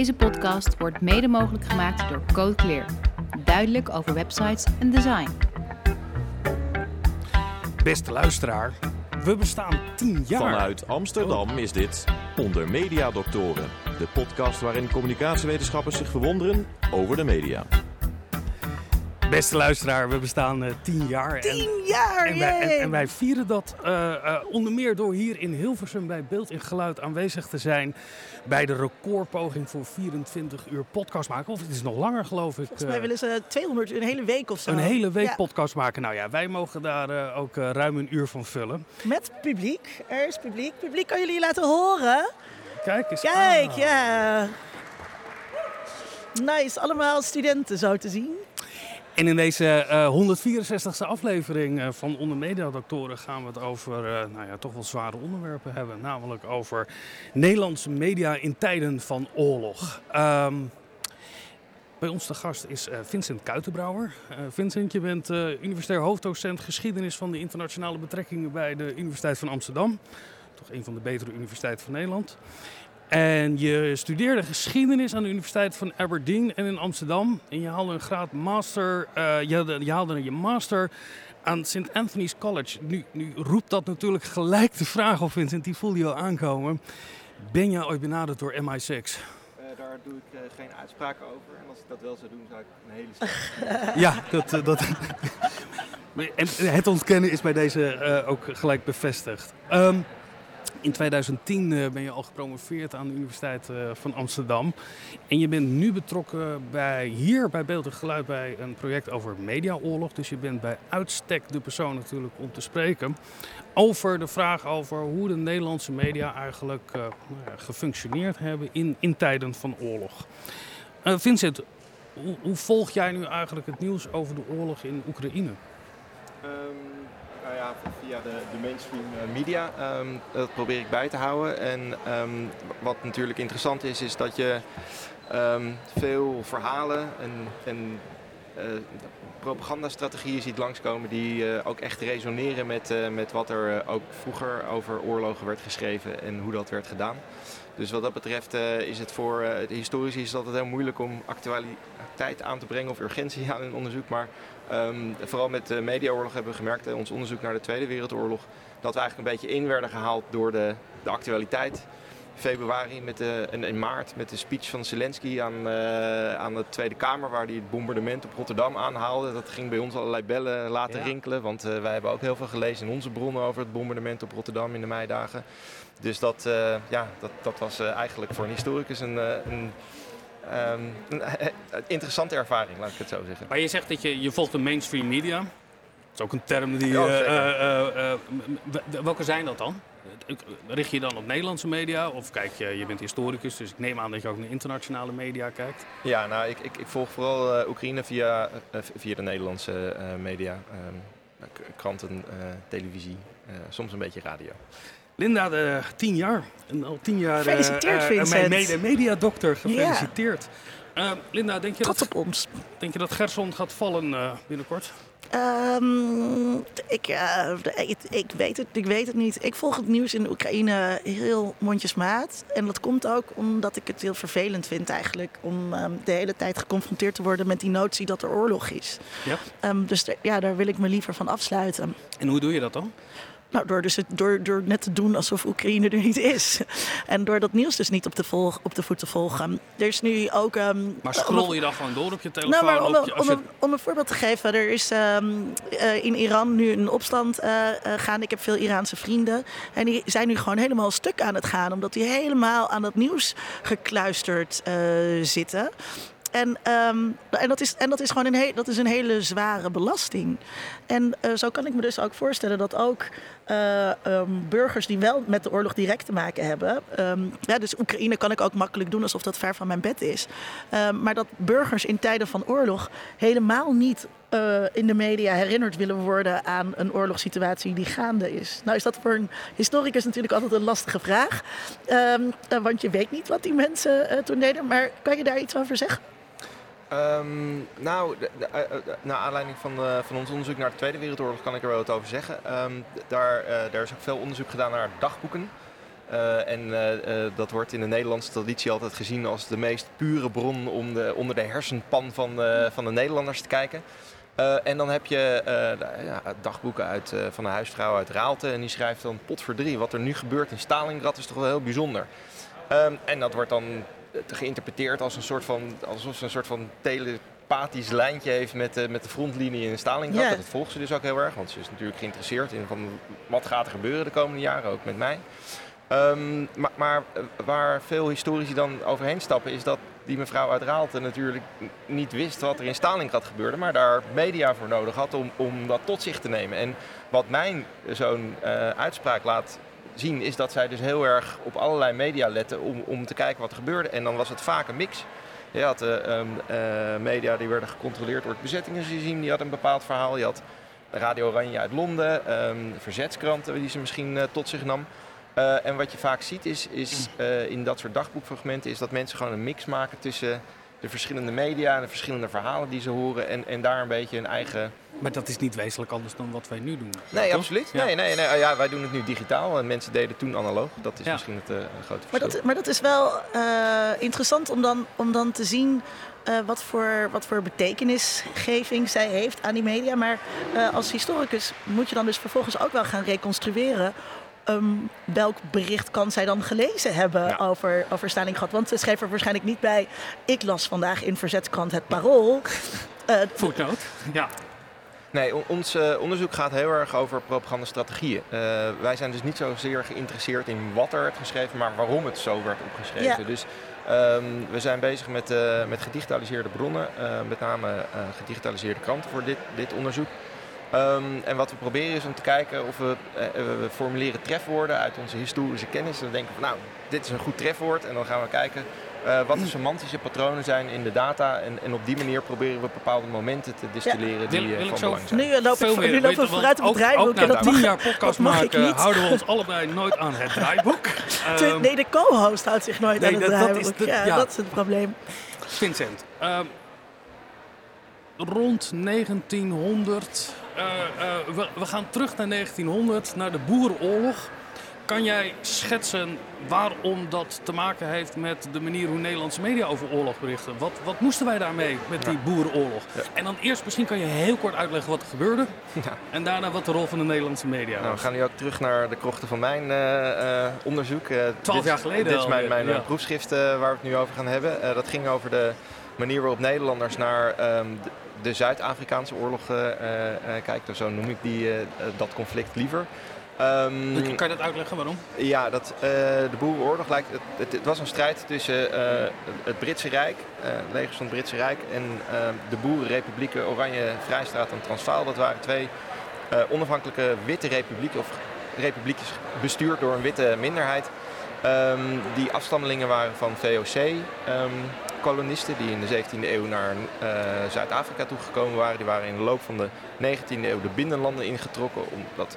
Deze podcast wordt mede mogelijk gemaakt door Code Clear. Duidelijk over websites en design. Beste luisteraar, we bestaan 10 jaar. Vanuit Amsterdam is dit Onder Mediadoktoren. De podcast waarin communicatiewetenschappers zich verwonderen over de media. Beste luisteraar, we bestaan uh, 10 jaar. Tien jaar, En wij, en, jee. en wij vieren dat eh, eh, onder meer door hier in Hilversum bij Beeld en Geluid aanwezig te zijn bij de recordpoging voor 24 uur podcast maken. Of het is nog langer geloof ik. Volgens mij eh, willen ze 200 uur, een hele week of zo. een hele week Ja, podcast maken. Nou ja, wij mogen daar eh, ook eh, ruim een uur van vullen. Met publiek. Er is publiek. Publiek kan jullie laten horen. Kijk eens Kijk, ja. Nice, allemaal studenten zo te zien. En in deze eh 164e aflevering eh, van Onder Mediadoktoren gaan we het over eh, nou ja, toch wel zware onderwerpen hebben. Namelijk over Nederlandse media in tijden van oorlog. Ehm, bij ons de gast is eh, Vincent Kuitenbrouwer. Eh, Vincent, je bent eh, universitair hoofddocent geschiedenis van de internationale betrekkingen bij de Universiteit van Amsterdam. Toch een van de betere universiteiten van Nederland. En je studeerde geschiedenis aan de Universiteit van Aberdeen en in Amsterdam. En je haalde een graad master, eh, je, haalde, je haalde je master aan St. Anthony's College. Nu, nu roept dat natuurlijk gelijk de vraag op, Vincent, die voelde je al aankomen. Ben jij ooit benaderd door MI6? Eh, daar doe ik eh, geen uitspraken over. En als ik dat wel zou doen, zou ik een hele slechte Ja, dat, dat... en het ontkennen is bij deze ook gelijk bevestigd. Ehm, in 2010 eh, ben je al gepromoveerd aan de Universiteit eh, van Amsterdam. En je bent nu betrokken bij, hier bij Beeld en Geluid bij een project over mediaoorlog. Dus je bent bij uitstek de persoon natuurlijk om te spreken over de vraag over hoe de Nederlandse media eigenlijk eh, nou gefunctioneerd hebben in, in tijden van oorlog. Vincent, hoe, hoe volg jij nu eigenlijk het nieuws over de oorlog in Oekraïne? Ehm, nou ja, via de, de mainstream eh, media. ehm, dat probeer ik bij te houden. En ehm, wat natuurlijk interessant is, is dat je ehm, veel verhalen en, en eh, propagandastrategieën ziet langskomen die eh, ook echt resoneren met, met wat er ook vroeger over oorlogen werd geschreven en hoe dat werd gedaan. Dus wat dat betreft is het voor de historici is het altijd heel moeilijk om actualiteit aan te brengen of urgentie aan een onderzoek. Maar ehm, vooral met de mediaoorlog hebben we gemerkt in ons onderzoek naar de Tweede Wereldoorlog dat we eigenlijk een beetje in werden gehaald door de, de actualiteit. Februari met de, en in maart met de speech van Zelensky aan, eh, aan de Tweede Kamer, waar hij het bombardement op Rotterdam aanhaalde. Dat ging bij ons allerlei bellen laten Ja. rinkelen, want eh, wij hebben ook heel veel gelezen in onze bronnen over het bombardement op Rotterdam in de meidagen. Dus dat, eh, ja, dat, dat was eigenlijk voor een historicus een, een, ehm, een, eh, interessante ervaring, laat ik het zo zeggen. Maar je zegt dat je, je volgt de mainstream media. Dat is ook een term die... Ja, eh, eh, eh, eh, welke zijn dat dan? Richt je dan op Nederlandse media? Of kijk je, je bent historicus, dus ik neem aan dat je ook naar internationale media kijkt. Ja, nou, ik, ik, ik volg vooral eh, Oekraïne via, eh, via de Nederlandse eh, media. ehm, kranten, eh, televisie, eh, soms een beetje radio. Linda, de tien jaar. En al tien jaar... eh, Gefeliciteerd, eh, Vincent. Mijn mede- mediadokter, gefeliciteerd. Eh, Linda, denk je, dat, op ons. denk je dat Gerson gaat vallen eh, binnenkort? Ehm, ik, eh, ik, ik, weet het, ik weet het niet. Ik volg het nieuws in de Oekraïne heel mondjesmaat. En dat komt ook omdat ik het heel vervelend vind eigenlijk... om ehm, de hele tijd geconfronteerd te worden met die notie dat er oorlog is. Ja. Ehm, dus ja, daar wil ik me liever van afsluiten. En hoe doe je dat dan? Nou, door, dus het, door, door net te doen alsof Oekraïne er niet is. En door dat nieuws dus niet op de, volg, op de voet te volgen. Er is nu ook... ehm, Maar scroll je dan gewoon door op je telefoon? nou, maar om, op je- als om, je- om, om een voorbeeld te geven, er is ehm, eh, in Iran nu een opstand eh, eh, gaande. Ik heb veel Iraanse vrienden. En die zijn nu gewoon helemaal stuk aan het gaan, omdat die helemaal aan dat nieuws gekluisterd zitten. En, ehm, en, dat is, en dat is gewoon een, he- dat is een hele zware belasting. En zo kan ik me dus ook voorstellen dat ook eh, ehm, burgers die wel met de oorlog direct te maken hebben. Ehm, ja, dus Oekraïne kan ik ook makkelijk doen alsof dat ver van mijn bed is. Ehm, maar dat burgers in tijden van oorlog helemaal niet eh, in de media herinnerd willen worden aan een oorlogssituatie die gaande is. Nou is dat voor een historicus natuurlijk altijd een lastige vraag. Eh, want je weet niet wat die mensen toen deden. Maar kan je daar iets over zeggen? Ehm, nou, de- de- eh, eh, naar aanleiding van, eh, van ons onderzoek naar de Tweede Wereldoorlog kan ik er wel wat over zeggen. D- daar, daar is ook veel onderzoek gedaan naar dagboeken. En dat wordt in de Nederlandse traditie altijd gezien als de meest pure bron om de, onder de hersenpan van, de- van de Nederlanders te kijken. En dan heb je ja, dagboeken uit, van een huisvrouw uit Raalte. En die schrijft dan pot voor drie. Wat er nu gebeurt in Stalingrad is toch wel heel bijzonder. Ehm, en dat wordt dan geïnterpreteerd als een soort van, alsof ze een soort van telepathisch lijntje heeft met, de met de frontlinie in Stalingrad. Ja. Dat volgt ze dus ook heel erg, want ze is natuurlijk geïnteresseerd in van wat gaat er gebeuren de komende jaren, ook met mij. Ehm, maar, maar eh, waar veel historici dan overheen stappen, is dat die mevrouw uit Raalte natuurlijk niet wist wat er in Stalingrad gebeurde, maar daar media voor nodig had om, om dat tot zich te nemen. En wat mijn zo'n eh, uitspraak laat zien, is dat zij dus heel erg op allerlei media lette om, om te kijken wat er gebeurde. En dan was het vaak een mix. Je had eh, ehm, eh, media die werden gecontroleerd door het bezettingsregime, die had een bepaald verhaal. Je had Radio Oranje uit Londen, ehm, verzetskranten die ze misschien eh, tot zich nam. En wat je vaak ziet is, is eh, in dat soort dagboekfragmenten is dat mensen gewoon een mix maken tussen de verschillende media en de verschillende verhalen die ze horen en, en daar een beetje een eigen... Maar dat is niet wezenlijk anders dan wat wij nu doen. Nee, toch? absoluut. Ja. Nee, nee, nee. Ja, wij doen het nu digitaal en mensen deden toen analoog. Dat is Ja. misschien het eh, grote Maar verschil. dat, maar dat is wel eh, interessant om dan, om dan te zien eh, wat, voor, wat voor betekenisgeving zij heeft aan die media. Maar eh, als historicus moet je dan dus vervolgens ook wel gaan reconstrueren. Ehm, welk bericht kan zij dan gelezen hebben Ja. over, over Stalingrad? Want ze schreef er waarschijnlijk niet bij. Ik las vandaag in verzetskrant Het Parool. Eh, Voetnoot. Ja. Nee, on- ons eh, onderzoek gaat heel erg over propagandastrategieën. Eh, wij zijn dus niet zozeer geïnteresseerd in wat er werd geschreven, maar waarom het zo werd opgeschreven. Ja. Dus ehm, we zijn bezig met, eh, met gedigitaliseerde bronnen, eh, met name eh, gedigitaliseerde kranten voor dit, dit onderzoek. Ehm, en wat we proberen is om te kijken of we, eh, we formuleren trefwoorden uit onze historische kennis. En dan denken we van nou, dit is een goed trefwoord. En dan gaan we kijken eh, wat de semantische patronen zijn in de data. En, en op die manier proberen we bepaalde momenten te distilleren die Wil- eh, wil ik van zo- belang zijn. nu we, meer. nu lopen we vooruit op het ook- draaiboek. Ook en na dat tien mag, jaar podcast ik maken niet. houden we ons allebei nooit aan het draaiboek. Ehm, nee, de co-host houdt zich nooit nee, aan het dat- dat is draaiboek. de- ja, ja. dat is het probleem. Vincent, ehm, rond 1900, eh, eh, we, we gaan terug naar 1900, naar de Boerenoorlog. Kan jij schetsen waarom dat te maken heeft met de manier hoe Nederlandse media over oorlog berichten? Wat, wat moesten wij daarmee met die Boerenoorlog? Ja. En dan eerst misschien kan je heel kort uitleggen wat er gebeurde. Ja. En daarna wat de rol van de Nederlandse media Nou, we was. gaan nu ook terug naar de krochten van mijn eh, eh, onderzoek. Eh, Twaalf jaar geleden Dit is mijn, mijn eh, ja. proefschrift eh, waar we het nu over gaan hebben. Eh, dat ging over de manier waarop Nederlanders naar ehm, de, Zuid-Afrikaanse oorlog eh, eh, eh, kijken. Zo noem ik die, dat conflict liever. Ehm, Kan je dat uitleggen waarom? ja, dat, de Boerenoorlog lijkt. Het, het, het was een strijd tussen het Britse Rijk, eh legers van het Britse Rijk, en de Boerenrepublieken Oranje, Vrijstaat en Transvaal. Dat waren twee onafhankelijke witte republieken, of republiekjes bestuurd door een witte minderheid. Ehm, die afstammelingen waren van VOC-kolonisten die in de 17e eeuw naar eh, Zuid-Afrika toegekomen waren. Die waren in de loop van de 19e eeuw de binnenlanden ingetrokken, omdat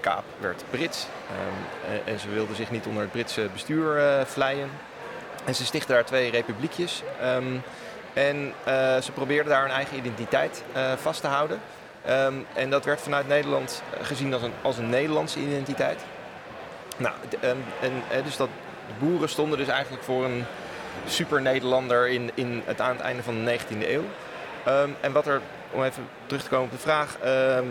Kaap werd Brits. Ehm, en, ze wilden zich niet onder het Britse bestuur eh vleien. En ze stichtten daar twee republiekjes. Ehm, en ze probeerden daar een eigen identiteit vast te houden. Ehm, en dat werd vanuit Nederland gezien als een, als een Nederlandse identiteit. Nou, ehm, en, dus dat de boeren stonden dus eigenlijk voor een super Nederlander in, in het, aan het einde van de 19e eeuw. Ehm, en wat er, om even terug te komen op de vraag, ehm,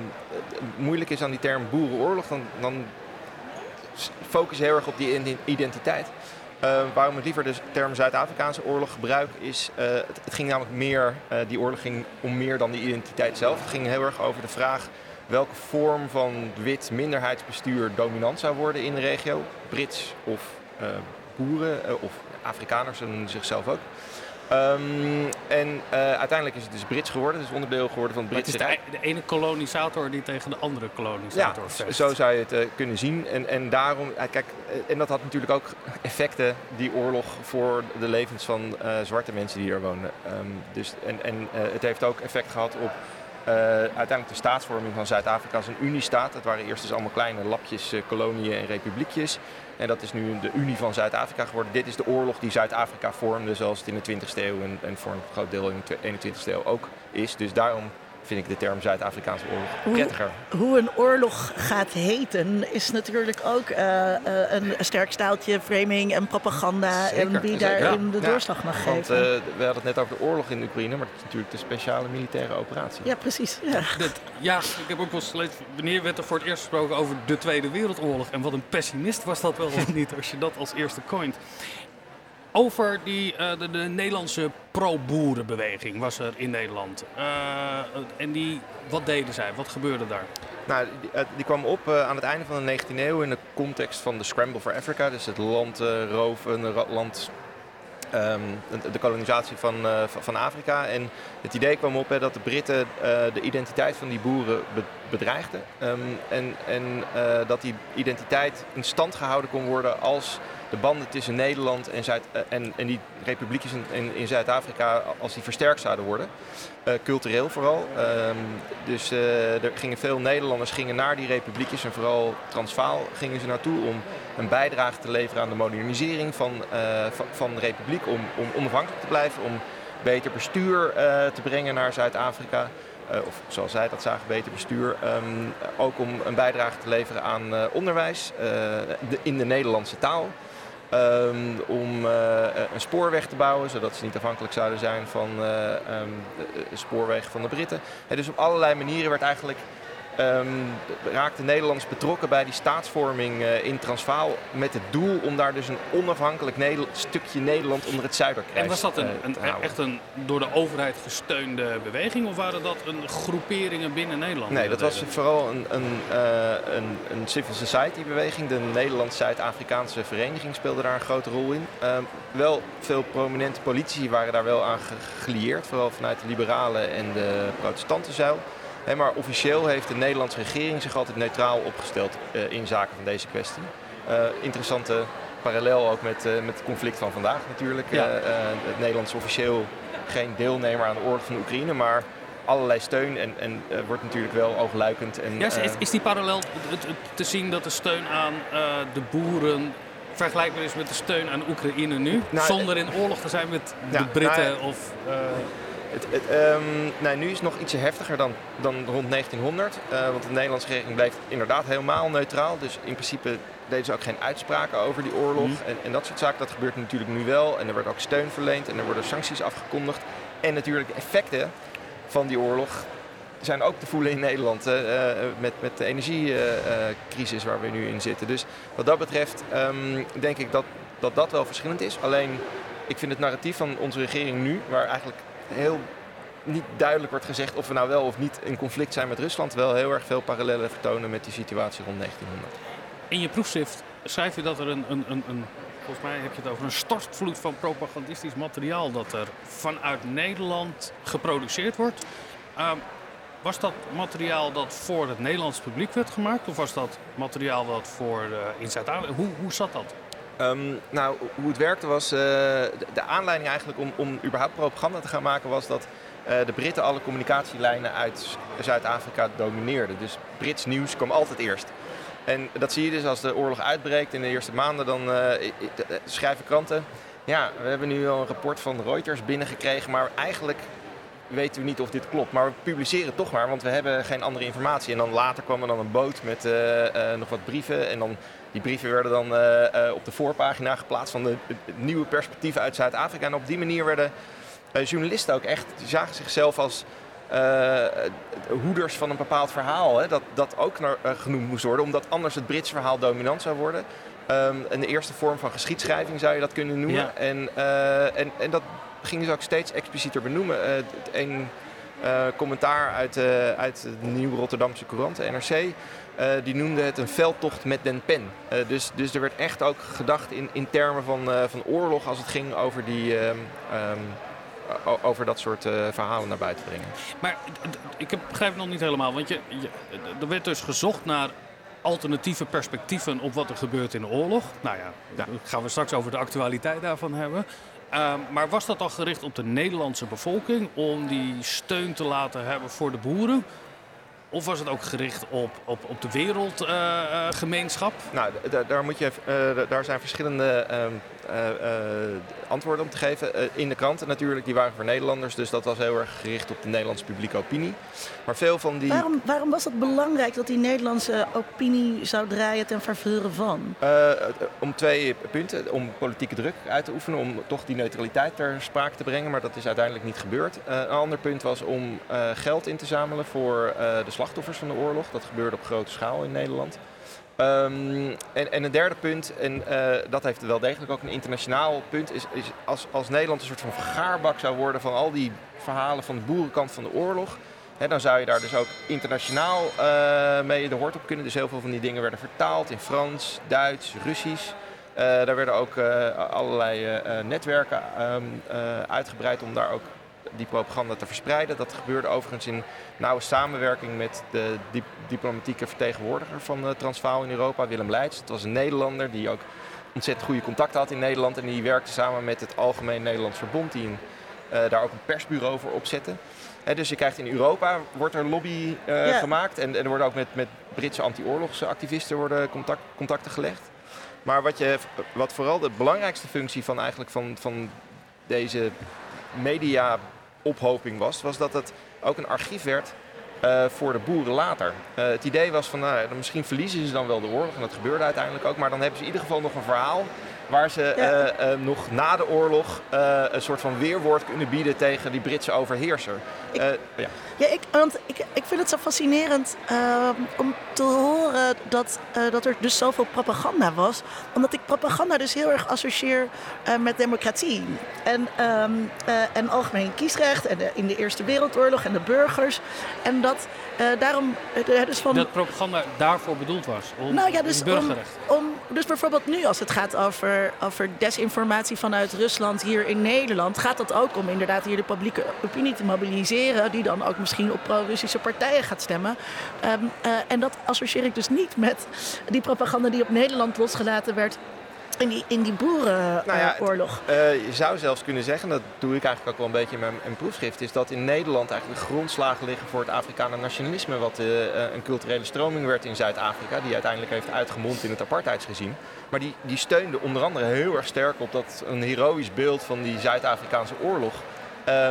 moeilijk is aan die term boerenoorlog, dan, dan focus heel erg op die ident- identiteit. Waarom ik liever de term Zuid-Afrikaanse oorlog gebruik is, eh, het, het ging namelijk meer, eh, die oorlog ging om meer dan die identiteit zelf. Het ging heel erg over de vraag welke vorm van wit minderheidsbestuur dominant zou worden in de regio. Brits of eh, boeren, eh, of Afrikaners, noemen zichzelf ook. Ehm, en eh, uiteindelijk is het dus Brits geworden, dus onderdeel geworden van het het Britse is de, ene kolonisator die tegen de andere kolonisator Ja, vecht. zo zou je het kunnen zien. En, en daarom, kijk, en dat had natuurlijk ook effecten, die oorlog, voor de levens van zwarte mensen die er woonden. Ehm, dus, en en het heeft ook effect gehad op uiteindelijk de staatsvorming van Zuid-Afrika als een uniestaat. Het waren eerst dus allemaal kleine lapjes, eh, koloniën en republiekjes. En dat is nu de Unie van Zuid-Afrika geworden. Dit is de oorlog die Zuid-Afrika vormde, zoals het in de 20e eeuw en, en voor een groot deel in de 21e eeuw ook is. Dus daarom vind ik de term Zuid-Afrikaanse oorlog Hoe- prettiger. Hoe een oorlog gaat heten is natuurlijk ook eh, eh, een sterk staaltje framing en propaganda. Zeker, en wie zeker. daarin de doorslag mag Want geven. eh, we hadden het net over de oorlog in Oekraïne, maar het is natuurlijk de speciale militaire operatie. ja, precies. Ja. Dat- ja, ik heb ook wel eens gelezen, wanneer werd er voor het eerst gesproken over de Tweede Wereldoorlog? En wat een pessimist was dat wel of niet, als je dat als eerste coint. Over die, eh, de, de Nederlandse pro-boerenbeweging was er in Nederland. Eh, en die, wat deden zij? Wat gebeurde daar? Nou, die, eh, kwam op aan het einde van de 19e eeuw in de context van de Scramble for Africa. Dus het land roven, de ra- land, ehm, de, kolonisatie van, van- Afrika. En het idee kwam op hè, dat de Britten de identiteit van die boeren be- bedreigden. Ehm, en en dat die identiteit in stand gehouden kon worden als de banden tussen Nederland en, Zuid, eh, en, en die republiekjes in, in, Zuid-Afrika, als die versterkt zouden worden. Eh, cultureel vooral. Ehm, dus eh, er gingen veel Nederlanders gingen naar die republiekjes en vooral Transvaal gingen ze naartoe om een bijdrage te leveren aan de modernisering van, van, de republiek. Om, om onafhankelijk te blijven, om beter bestuur te brengen naar Zuid-Afrika. Of zoals zij dat zagen, beter bestuur. Ehm, ook om een bijdrage te leveren aan onderwijs de- in de Nederlandse taal. Ehm, om eh, een spoorweg te bouwen, zodat ze niet afhankelijk zouden zijn van eh ehm, de- de spoorwegen van de Britten. En dus op allerlei manieren werd eigenlijk, ehm, raakte Nederlanders betrokken bij die staatsvorming eh, in Transvaal. Met het doel om daar dus een onafhankelijk stukje Nederland onder het Zuiderkruis En was dat een, eh, een, echt een door de overheid gesteunde beweging? Of waren dat een groeperingen binnen Nederland? Nee, dat was vooral een, een, eh, een, een civil society beweging. De Nederlands-Zuid-Afrikaanse vereniging speelde daar een grote rol in. Ehm, wel veel prominente politici waren daar wel aan ge- gelieerd. Vooral vanuit de liberalen en de protestante zuil. Maar officieel heeft de Nederlandse regering zich altijd neutraal opgesteld eh, in zaken van deze kwestie. Eh, interessante parallel ook met, eh, met het conflict van vandaag natuurlijk. Ja. Het Nederlands officieel geen deelnemer aan de oorlog van Oekraïne, maar allerlei steun en, en wordt natuurlijk wel oogluikend. En, Ja, is, is die parallel te zien dat de steun aan de boeren vergelijkbaar is met de steun aan Oekraïne nu? Nou, zonder in oorlog te zijn met de Britten nou, of... Het, het, ehm, nou, nu is het nog ietsje heftiger dan, dan rond 1900. eh, want de Nederlandse regering bleef inderdaad helemaal neutraal. Dus in principe deden ze ook geen uitspraken over die oorlog. Mhm. En, en dat soort zaken. Dat gebeurt natuurlijk nu wel. En er wordt ook steun verleend en er worden sancties afgekondigd. En natuurlijk de effecten van die oorlog zijn ook te voelen in Nederland. eh, eh, met, met de energiecrisis waar we nu in zitten. Dus wat dat betreft ehm, denk ik dat, dat dat wel verschillend is. Alleen ik vind het narratief van onze regering nu, waar eigenlijk heel niet duidelijk wordt gezegd of we nou wel of niet in conflict zijn met Rusland, wel heel erg veel parallellen vertonen met die situatie rond 1900. in je proefschrift schrijf je dat er een, een, een, een... Volgens mij heb je het over een stortvloed van propagandistisch materiaal dat er vanuit Nederland geproduceerd wordt. Ehm, was dat materiaal dat voor het Nederlands publiek werd gemaakt? Of was dat materiaal dat voor eh, in Zuid-Afrika... Hoe, hoe zat dat? Ehm, nou, hoe het werkte was, eh, de, aanleiding eigenlijk om, om überhaupt propaganda te gaan maken was dat eh, de Britten alle communicatielijnen uit Zuid-Afrika domineerden. Dus Brits nieuws kwam altijd eerst. En dat zie je dus als de oorlog uitbreekt in de eerste maanden, dan eh, schrijven kranten. Ja, we hebben nu al een rapport van Reuters binnengekregen, maar eigenlijk weten we niet of dit klopt. Maar we publiceren het toch maar, want we hebben geen andere informatie. En dan later kwam er dan een boot met nog wat brieven. En dan, die brieven werden dan eh, eh, op de voorpagina geplaatst van de, nieuwe perspectieven uit Zuid-Afrika. En op die manier werden eh, journalisten ook echt, die zagen zichzelf als hoeders van een bepaald verhaal. Hè, dat, dat ook naar, genoemd moest worden, omdat anders het Britse verhaal dominant zou worden. Ehm, en de eerste vorm van geschiedschrijving zou je dat kunnen noemen. Ja. En, en, en dat gingen ze ook steeds explicieter benoemen. Een commentaar uit, uit de Nieuwe Rotterdamse Courant, de NRC, eh, die noemde het een veldtocht met den pen. Eh, dus, dus er werd echt ook gedacht in, in termen van, eh, van oorlog als het ging over die, ehm, ehm, over dat soort eh, verhalen naar buiten brengen. Maar ik heb- begrijp het nog niet helemaal. Want je, je, er werd dus gezocht naar alternatieve perspectieven op wat er gebeurt in de oorlog. Nou ja, Ja. daar gaan we straks over de actualiteit daarvan hebben. Ehm, maar was dat al gericht op de Nederlandse bevolking om die steun te laten hebben voor de boeren? Of was het ook gericht op, op, op de wereldgemeenschap? Nou, daar, moet je, eh, daar zijn verschillende eh, eh, antwoorden om te geven. Eh, in de kranten natuurlijk, die waren voor Nederlanders, dus dat was heel erg gericht op de Nederlandse publieke opinie. Maar veel van die... Waarom, waarom was het belangrijk dat die Nederlandse opinie zou draaien ten faveur van? Om twee punten. Om politieke druk uit te oefenen, om toch die neutraliteit ter sprake te brengen. Maar dat is uiteindelijk niet gebeurd. Een ander punt was om geld in te zamelen voor de slachtoffers van de oorlog. Dat gebeurde op grote schaal in Nederland. Ehm, en, en een derde punt, en eh, dat heeft wel degelijk ook een internationaal punt, is, is als, als Nederland een soort van vergaarbak zou worden van al die verhalen van de boerenkant van de oorlog. Hè, dan zou je daar dus ook internationaal eh, mee de hoort op kunnen. Dus heel veel van die dingen werden vertaald in Frans, Duits, Russisch. Eh, daar werden ook allerlei netwerken ehm, eh, uitgebreid om daar ook die propaganda te verspreiden. Dat gebeurde overigens in nauwe samenwerking met de dip- diplomatieke vertegenwoordiger van eh, Transvaal in Europa, Willem Leijts. Het was een Nederlander die ook ontzettend goede contacten had in Nederland. En die werkte samen met het Algemeen Nederlands Verbond, die een, eh, daar ook een persbureau voor opzette. Hè, dus je krijgt in Europa wordt er lobby eh, Ja. gemaakt. En, en er worden ook met, met Britse anti-oorlogsactivisten worden contact, contacten gelegd. Maar wat, je, wat vooral de belangrijkste functie van, eigenlijk van, van deze media-ophoping was, was dat het ook een archief werd eh, voor de boeren later. Eh, het idee was van, nou, ja, misschien verliezen ze dan wel de oorlog, en dat gebeurde uiteindelijk ook, maar dan hebben ze in ieder geval nog een verhaal waar ze Ja. eh, nog na de oorlog een soort van weerwoord kunnen bieden tegen die Britse overheerser. Ik- ja. Ja, ik, want ik, ik vind het zo fascinerend eh, om te horen dat, eh, dat er dus zoveel propaganda was. Omdat ik propaganda dus heel erg associeer eh, met democratie. En, ehm, eh, en algemeen kiesrecht en de, in de Eerste Wereldoorlog en de burgers. En dat daarom, dus van... Dat propaganda daarvoor bedoeld was. Om, Nou ja, dus, om, om, dus bijvoorbeeld nu als het gaat over, over desinformatie vanuit Rusland hier in Nederland, gaat dat ook om inderdaad hier de publieke opinie te mobiliseren, die dan ook misschien op pro-Russische partijen gaat stemmen. Ehm, eh, en dat associeer ik dus niet met die propaganda die op Nederland losgelaten werd in die, in die boerenoorlog. Nou ja. Eh, je zou zelfs kunnen zeggen, dat doe ik eigenlijk ook wel een beetje in mijn, proefschrift, is dat in Nederland eigenlijk de grondslagen liggen voor het Afrikaner nationalisme, wat eh, een culturele stroming werd in Zuid-Afrika, die uiteindelijk heeft uitgemond in het apartheidsregime. Maar die, die steunde onder andere heel erg sterk op dat een heroïsch beeld van die Zuid-Afrikaanse oorlog. Eh,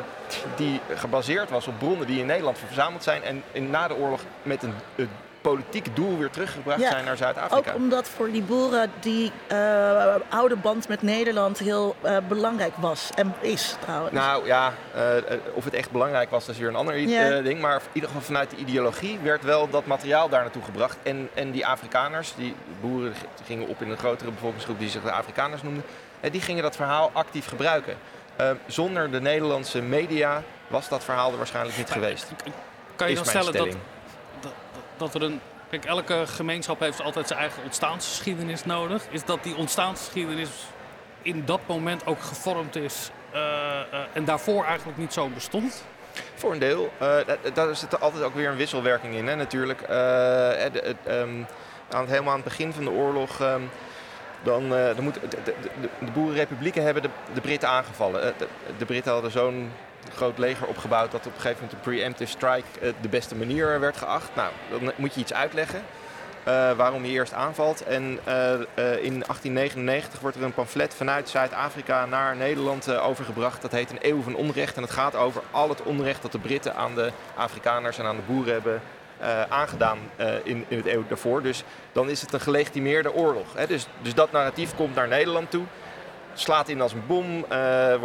die gebaseerd was op bronnen die in Nederland verzameld zijn en in, na de oorlog met een, een politiek doel weer teruggebracht Ja, zijn naar Zuid-Afrika. Ook omdat voor die boeren die eh, oude band met Nederland heel eh, belangrijk was en is trouwens. Nou ja, of het echt belangrijk was, dat is weer een ander Ja. ding. Maar in ieder geval vanuit de ideologie werd wel dat materiaal daar naartoe gebracht. En, en die Afrikaners, die boeren gingen op in een grotere bevolkingsgroep die zich de Afrikaners noemden. die gingen dat verhaal actief gebruiken. Eh, zonder de Nederlandse media was dat verhaal er waarschijnlijk niet geweest. Kan je dan stellen dat, dat, dat er een... Kijk, elke gemeenschap heeft altijd zijn eigen ontstaansgeschiedenis nodig. Is dat die ontstaansgeschiedenis in dat moment ook gevormd is eh, eh, en daarvoor eigenlijk niet zo bestond? Voor een deel. Eh, da- daar zit er altijd ook weer een wisselwerking in, hè, natuurlijk. Eh, eh, ehm, aan het, helemaal aan het begin van de oorlog. ehm, dan, eh, dan moet, de, de, de, de boerenrepublieken hebben de, de Britten aangevallen. Eh, de, de Britten hadden zo'n groot leger opgebouwd dat op een gegeven moment een preemptive strike eh, de beste manier werd geacht. Nou, dan moet je iets uitleggen. waarom je eerst aanvalt. En in 1899 wordt er een pamflet vanuit Zuid-Afrika naar Nederland overgebracht. Dat heet Een Eeuw van Onrecht. En het gaat over al het onrecht dat de Britten aan de Afrikaners en aan de boeren hebben aangedaan eh, in, in het eeuw daarvoor. Dus dan is het een gelegitimeerde oorlog. Hè? Dus, dus dat narratief komt naar Nederland toe. Slaat in als een bom. eh, eh,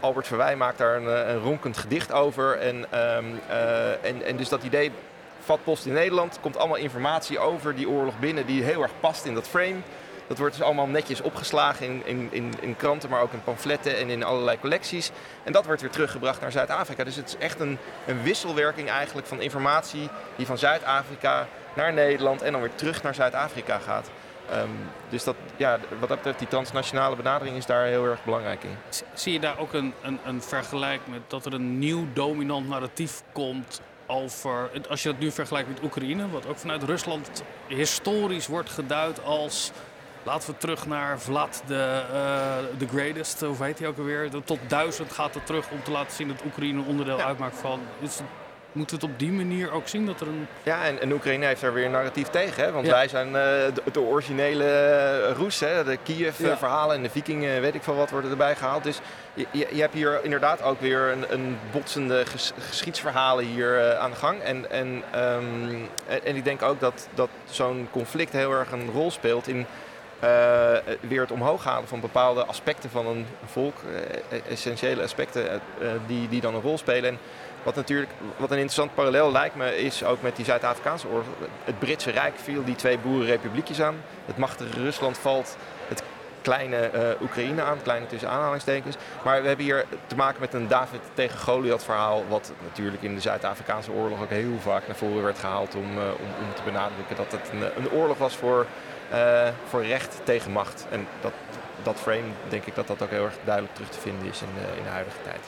Albert Verwij maakt daar een, eh, een ronkend gedicht over. En, ehm, eh, en, en dus dat idee vat post in Nederland. Komt allemaal informatie over die oorlog binnen die heel erg past in dat frame. Dat wordt dus allemaal netjes opgeslagen in, in, in, in kranten, maar ook in pamfletten en in allerlei collecties. En dat wordt weer teruggebracht naar Zuid-Afrika. Dus het is echt een, een wisselwerking eigenlijk van informatie die van Zuid-Afrika naar Nederland en dan weer terug naar Zuid-Afrika gaat. Ehm, dus dat, ja, wat dat betreft, die transnationale benadering is daar heel erg belangrijk in. Zie je daar ook een, een, een vergelijk met dat er een nieuw dominant narratief komt over, als je dat nu vergelijkt met Oekraïne, wat ook vanuit Rusland historisch wordt geduid als, laten we terug naar Vlad de eh, the Greatest, hoe heet hij ook alweer, tot duizend gaat het terug om te laten zien dat Oekraïne een onderdeel Ja. uitmaakt van. Is het, moet het op die manier ook zien dat er een Ja, en, en Oekraïne heeft daar weer een narratief tegen. Hè? Want Ja. wij zijn eh, de, de originele eh, Roes. Hè? De Ja. Kiev-verhalen en de Vikingen, weet ik veel wat, worden erbij gehaald. Dus je, je, je hebt hier inderdaad ook weer een, een botsende ges, geschiedsverhalen hier eh, aan de gang. En, en, ehm, en, en ik denk ook dat, dat zo'n conflict heel erg een rol speelt in eh, weer het omhoog halen van bepaalde aspecten van een volk. eh, essentiële aspecten eh, eh, die, die dan een rol spelen. En wat natuurlijk, wat een interessant parallel lijkt me, is ook met die Zuid-Afrikaanse oorlog. Het Britse Rijk viel die twee boerenrepubliekjes aan. Het machtige Rusland valt het kleine eh, Oekraïne aan, kleine tussen aanhalingstekens. Maar we hebben hier te maken met een David tegen Goliath verhaal, wat natuurlijk in de Zuid-Afrikaanse oorlog ook heel vaak naar voren werd gehaald om, eh, om, om te benadrukken dat het een, een oorlog was voor, eh, voor recht tegen macht. En dat, dat frame, denk ik dat dat ook heel erg duidelijk terug te vinden is in de, in de huidige tijd.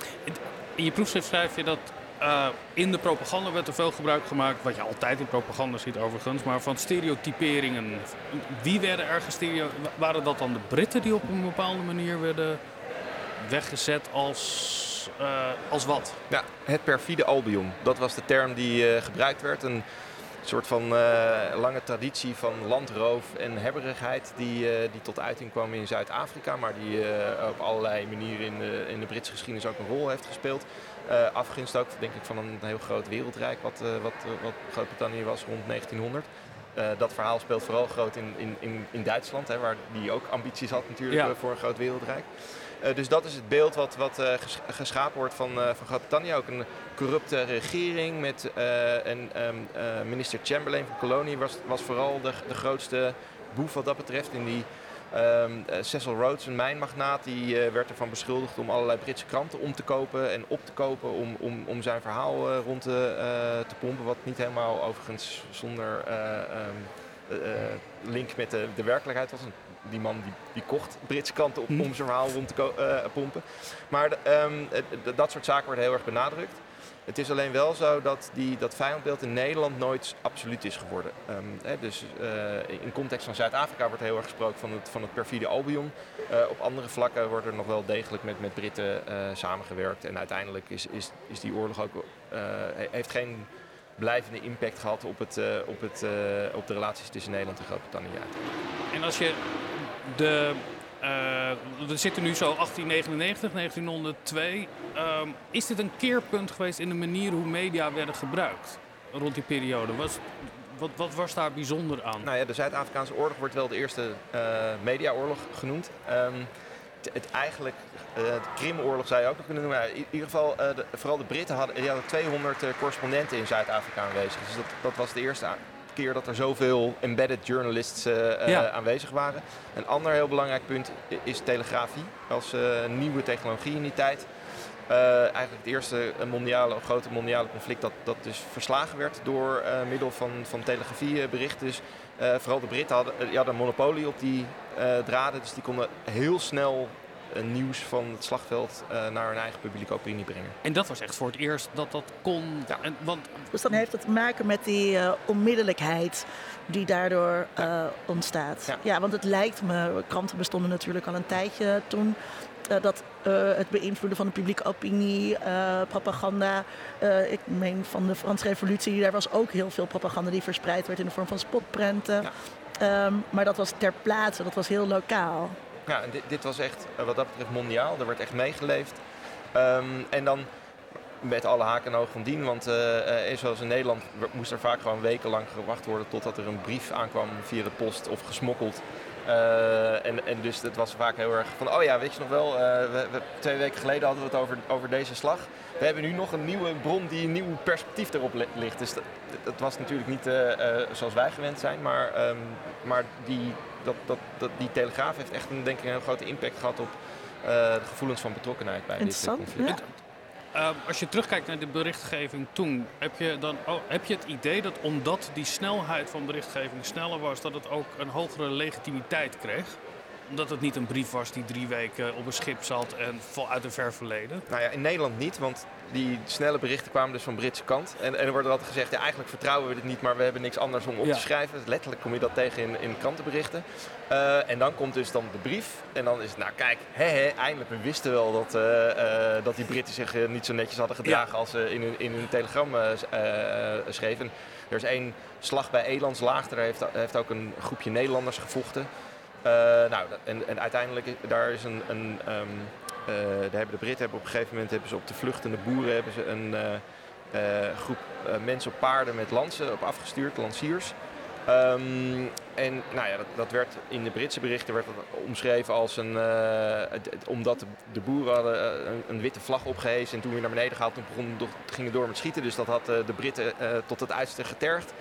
In je proefschrift schrijf je dat eh, in de propaganda werd er veel gebruik gemaakt, wat je altijd in propaganda ziet overigens, maar van stereotyperingen. Wie werden er gestereo... Waren dat dan de Britten die op een bepaalde manier werden weggezet als, eh, als wat? Ja, het perfide Albion. Dat was de term die eh, gebruikt werd. Een soort van eh, lange traditie van landroof en hebberigheid die, eh, die tot uiting kwam in Zuid-Afrika, maar die eh, op allerlei manieren in de, in de Britse geschiedenis ook een rol heeft gespeeld. Afgunst ook, denk ik, van een heel groot wereldrijk wat, wat, wat Groot-Brittannië was rond 1900. Eh, dat verhaal speelt vooral groot in, in, in, in Duitsland, hè, waar die ook ambities had natuurlijk Ja. eh, voor een groot wereldrijk. Eh, dus dat is het beeld wat, wat ges- geschapen wordt van, van Groot-Brittannië. Ook een corrupte regering met eh, en ehm, eh, minister Chamberlain van Kolonie was, was vooral de, de grootste boef wat dat betreft. In die ehm, eh, Cecil Rhodes, een mijnmagnaat, die eh, werd ervan beschuldigd om allerlei Britse kranten om te kopen en op te kopen om, om, om zijn verhaal eh, rond te, te pompen. Wat niet helemaal overigens zonder eh, ehm, eh, eh, link met de, de werkelijkheid was. Die man die, die kocht Britse kranten om, om zijn verhaal rond te pompen. Maar ehm, dat soort zaken worden heel erg benadrukt. Het is alleen wel zo dat die, dat vijandbeeld in Nederland nooit absoluut is geworden. Ehm, hè, dus eh, in context van Zuid-Afrika wordt heel erg gesproken van het, van het perfide Albion. Eh, op andere vlakken wordt er nog wel degelijk met, met Britten eh, samengewerkt. En uiteindelijk is, is, is die oorlog ook, he- heeft geen blijvende impact gehad op, het, op, het, op de relaties tussen Nederland en Groot-Brittannië. En als je de... eh, we zitten nu zo 1899, 1902. Ehm, is dit een keerpunt geweest in de manier hoe media werden gebruikt rond die periode? Was, wat, wat was daar bijzonder aan? Nou ja, de Zuid-Afrikaanse oorlog wordt wel de eerste eh, mediaoorlog genoemd. Ehm, het, eigenlijk, eh, de Krimoorlog zou je ook kunnen noemen. In ieder geval, de- vooral de Britten hadden, die hadden 200 eh, correspondenten in Zuid-Afrika aanwezig. Dus dat, dat was de eerste keer dat er zoveel embedded journalists eh, eh, Ja. aanwezig waren. Een ander heel belangrijk punt is telegrafie als eh, nieuwe technologie in die tijd. Eigenlijk het eerste mondiale, grote mondiale conflict dat, dat dus verslagen werd door middel van, van telegrafieberichten. Dus vooral de Britten hadden, die hadden een monopolie op die draden. Dus die konden heel snel nieuws van het slagveld eh, naar hun eigen publieke opinie brengen. En dat was echt voor het eerst dat dat kon. Ja. En, want Dus dan heeft het te maken met die eh, onmiddellijkheid die daardoor eh, ontstaat. Ja. Ja. want het lijkt me, kranten bestonden natuurlijk al een tijdje toen. eh, dat eh, het beïnvloeden van de publieke opinie, eh, propaganda. eh, ik meen van de Franse Revolutie, daar was ook heel veel propaganda die verspreid werd in de vorm van spotprenten. Ja. Ehm, maar dat was ter plaatse, dat was heel lokaal. Ja, dit, dit was echt eh, wat dat betreft mondiaal. Er werd echt meegeleefd. Ehm, en dan met alle haken en ogen van dien. Want eh, zoals in Nederland moest er vaak gewoon wekenlang gewacht worden totdat er een brief aankwam via de post of gesmokkeld. En, en dus het was vaak heel erg van, oh ja, weet je nog wel, we, we- twee weken geleden hadden we het over, over deze slag. We hebben nu nog een nieuwe bron die een nieuw perspectief erop li- ligt. Dus dat, was natuurlijk niet zoals wij gewend zijn, maar, ehm, maar die, dat, dat, dat, die telegraaf heeft echt een, denk ik, een heel grote impact gehad op eh, de gevoelens van betrokkenheid bij dit Interessant. conflict. Ja. Ehm, als je terugkijkt naar de berichtgeving toen, heb je, dan, oh, heb je het idee dat omdat die snelheid van berichtgeving sneller was, dat het ook een hogere legitimiteit kreeg? Omdat het niet een brief was die drie weken op een schip zat en vol uit een ver verleden? Nou ja, in Nederland niet, want die snelle berichten kwamen dus van de Britse kant. En, en er wordt altijd gezegd, ja, eigenlijk vertrouwen we dit niet, maar we hebben niks anders om op Ja. te schrijven. Letterlijk kom je dat tegen in, in krantenberichten. Eh, en dan komt dus dan de brief. En dan is het, nou kijk, hè, hè, eindelijk, we wisten wel dat, eh, eh, dat die Britten zich niet zo netjes hadden gedragen als ze in hun, in hun telegram schreven. Er is één slag bij Elands Laag, daar heeft, heeft ook een groepje Nederlanders gevochten. Nou, en, en uiteindelijk, is- daar is een, een ehm, eh, daar hebben de Britten hebben op een gegeven moment hebben ze op de vluchtende boeren hebben ze een eh, eh, groep eh, mensen op paarden met lansen op afgestuurd, lanciers. Ehm, en nou ja, dat, dat werd in de Britse berichten werd dat omschreven als een. eh, omdat de, boeren hadden eh, een, witte vlag opgehezen en toen weer naar beneden gehaald, toen door- gingen door met schieten. Dus dat had eh, de Britten eh, tot het uiterste getergd.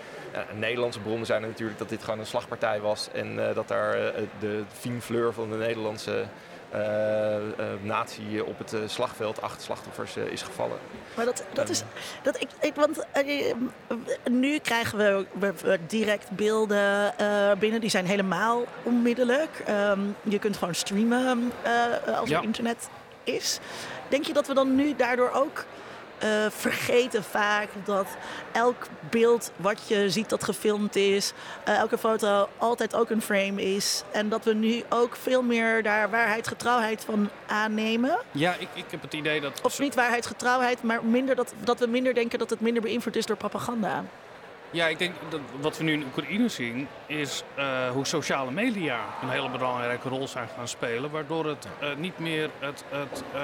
Nederlandse bronnen zijn natuurlijk dat dit gewoon een slagpartij was en eh, dat daar eh, de fine fleur van de Nederlandse eh, eh, natie op het eh, slagveld acht slachtoffers eh, is gevallen. Maar dat, dat is. Dat ik, ik, want eh, nu krijgen we, we- we direct beelden eh, binnen. Die zijn helemaal onmiddellijk. Ehm, je kunt gewoon streamen eh, als Ja. er internet is. Denk je dat we dan nu daardoor ook eh, vergeten vaak dat elk beeld wat je ziet dat gefilmd is, eh, elke foto altijd ook een frame is. En dat we nu ook veel meer daar waarheid, getrouwheid van aannemen. Ja, ik, ik heb het idee dat... Of niet waarheid, getrouwheid, maar minder dat, dat we minder denken dat het minder beïnvloed is door propaganda. Ja, ik denk dat wat we nu in Oekraïne zien is eh, hoe sociale media een hele belangrijke rol zijn gaan spelen. Waardoor het eh, niet meer het, het, eh,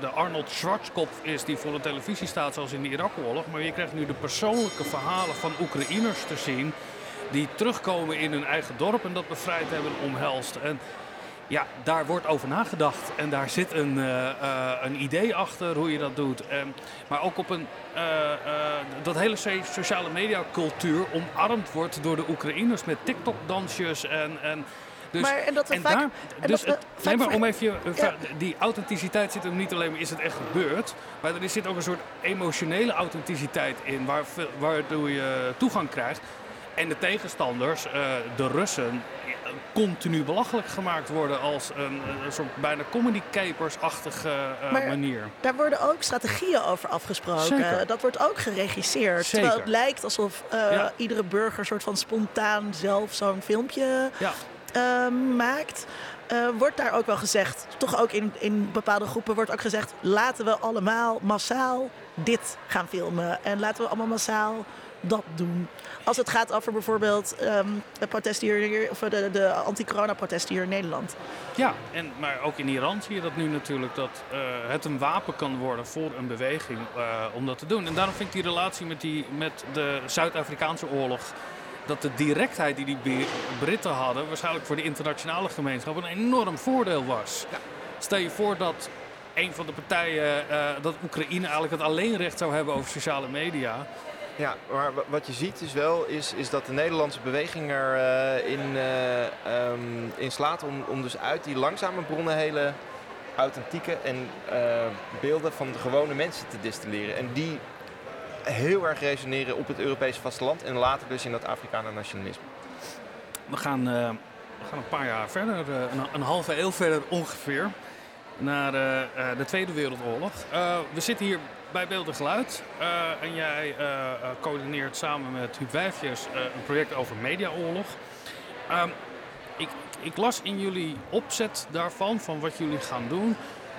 de Arnold Schwarzkopf is die voor de televisie staat zoals in de Irak-oorlog. Maar je krijgt nu de persoonlijke verhalen van Oekraïners te zien die terugkomen in hun eigen dorp en dat bevrijd hebben en omhelst. En ja, daar wordt over nagedacht en daar zit een, eh, eh, een idee achter hoe je dat doet. En, maar ook op een, eh, dat hele so- sociale media cultuur omarmd wordt door de Oekraïners met TikTok-dansjes en... en dus, Maar- en dat we vaak- daar, en dus dat het- vaak nee, maar om even, je- Ja. die authenticiteit zit hem niet alleen maar is het echt gebeurd, maar er zit ook een soort emotionele authenticiteit in, waar, waardoor je toegang krijgt. En de tegenstanders, de Russen, continu belachelijk gemaakt worden als een, een soort bijna comedy capers-achtige eh, Maar- manier. Daar worden ook strategieën over afgesproken. Zeker. Dat wordt ook geregisseerd. Zeker. Terwijl het lijkt alsof eh, Ja. iedere burger soort van spontaan zelf zo'n filmpje Ja. eh, maakt. Eh, wordt daar ook wel gezegd, toch ook in, in bepaalde groepen wordt ook gezegd... laten we allemaal massaal dit gaan filmen. En laten we allemaal massaal dat doen. Als het gaat over bijvoorbeeld ehm de protesten hier, of de, de anti-corona-protesten hier in Nederland. Ja, en, maar ook in Iran zie je dat nu natuurlijk dat eh, het een wapen kan worden voor een beweging eh, om dat te doen. En daarom vind ik die relatie met, die, met de Zuid-Afrikaanse oorlog, dat de directheid die die Britten hadden, waarschijnlijk voor de internationale gemeenschap, een enorm voordeel was. Stel je voor dat een van de partijen, eh, dat Oekraïne eigenlijk het alleenrecht zou hebben over sociale media. Ja, maar wa- wat je ziet is wel is, is dat de Nederlandse beweging er eh, in, eh, ehm, in slaat om, om dus uit die langzame bronnen hele authentieke en eh, beelden van de gewone mensen te distilleren. En die heel erg resoneren op het Europese vasteland en later dus in dat Afrikaner nationalisme. We gaan, we gaan een paar jaar verder, een, halve eeuw verder ongeveer, naar de Tweede Wereldoorlog. We zitten hier bij Beeld en Geluid eh, en jij eh, eh, coördineert samen met Huub Wijfjes een project over mediaoorlog. Ehm, ik, ik las in jullie opzet daarvan, van wat jullie gaan doen,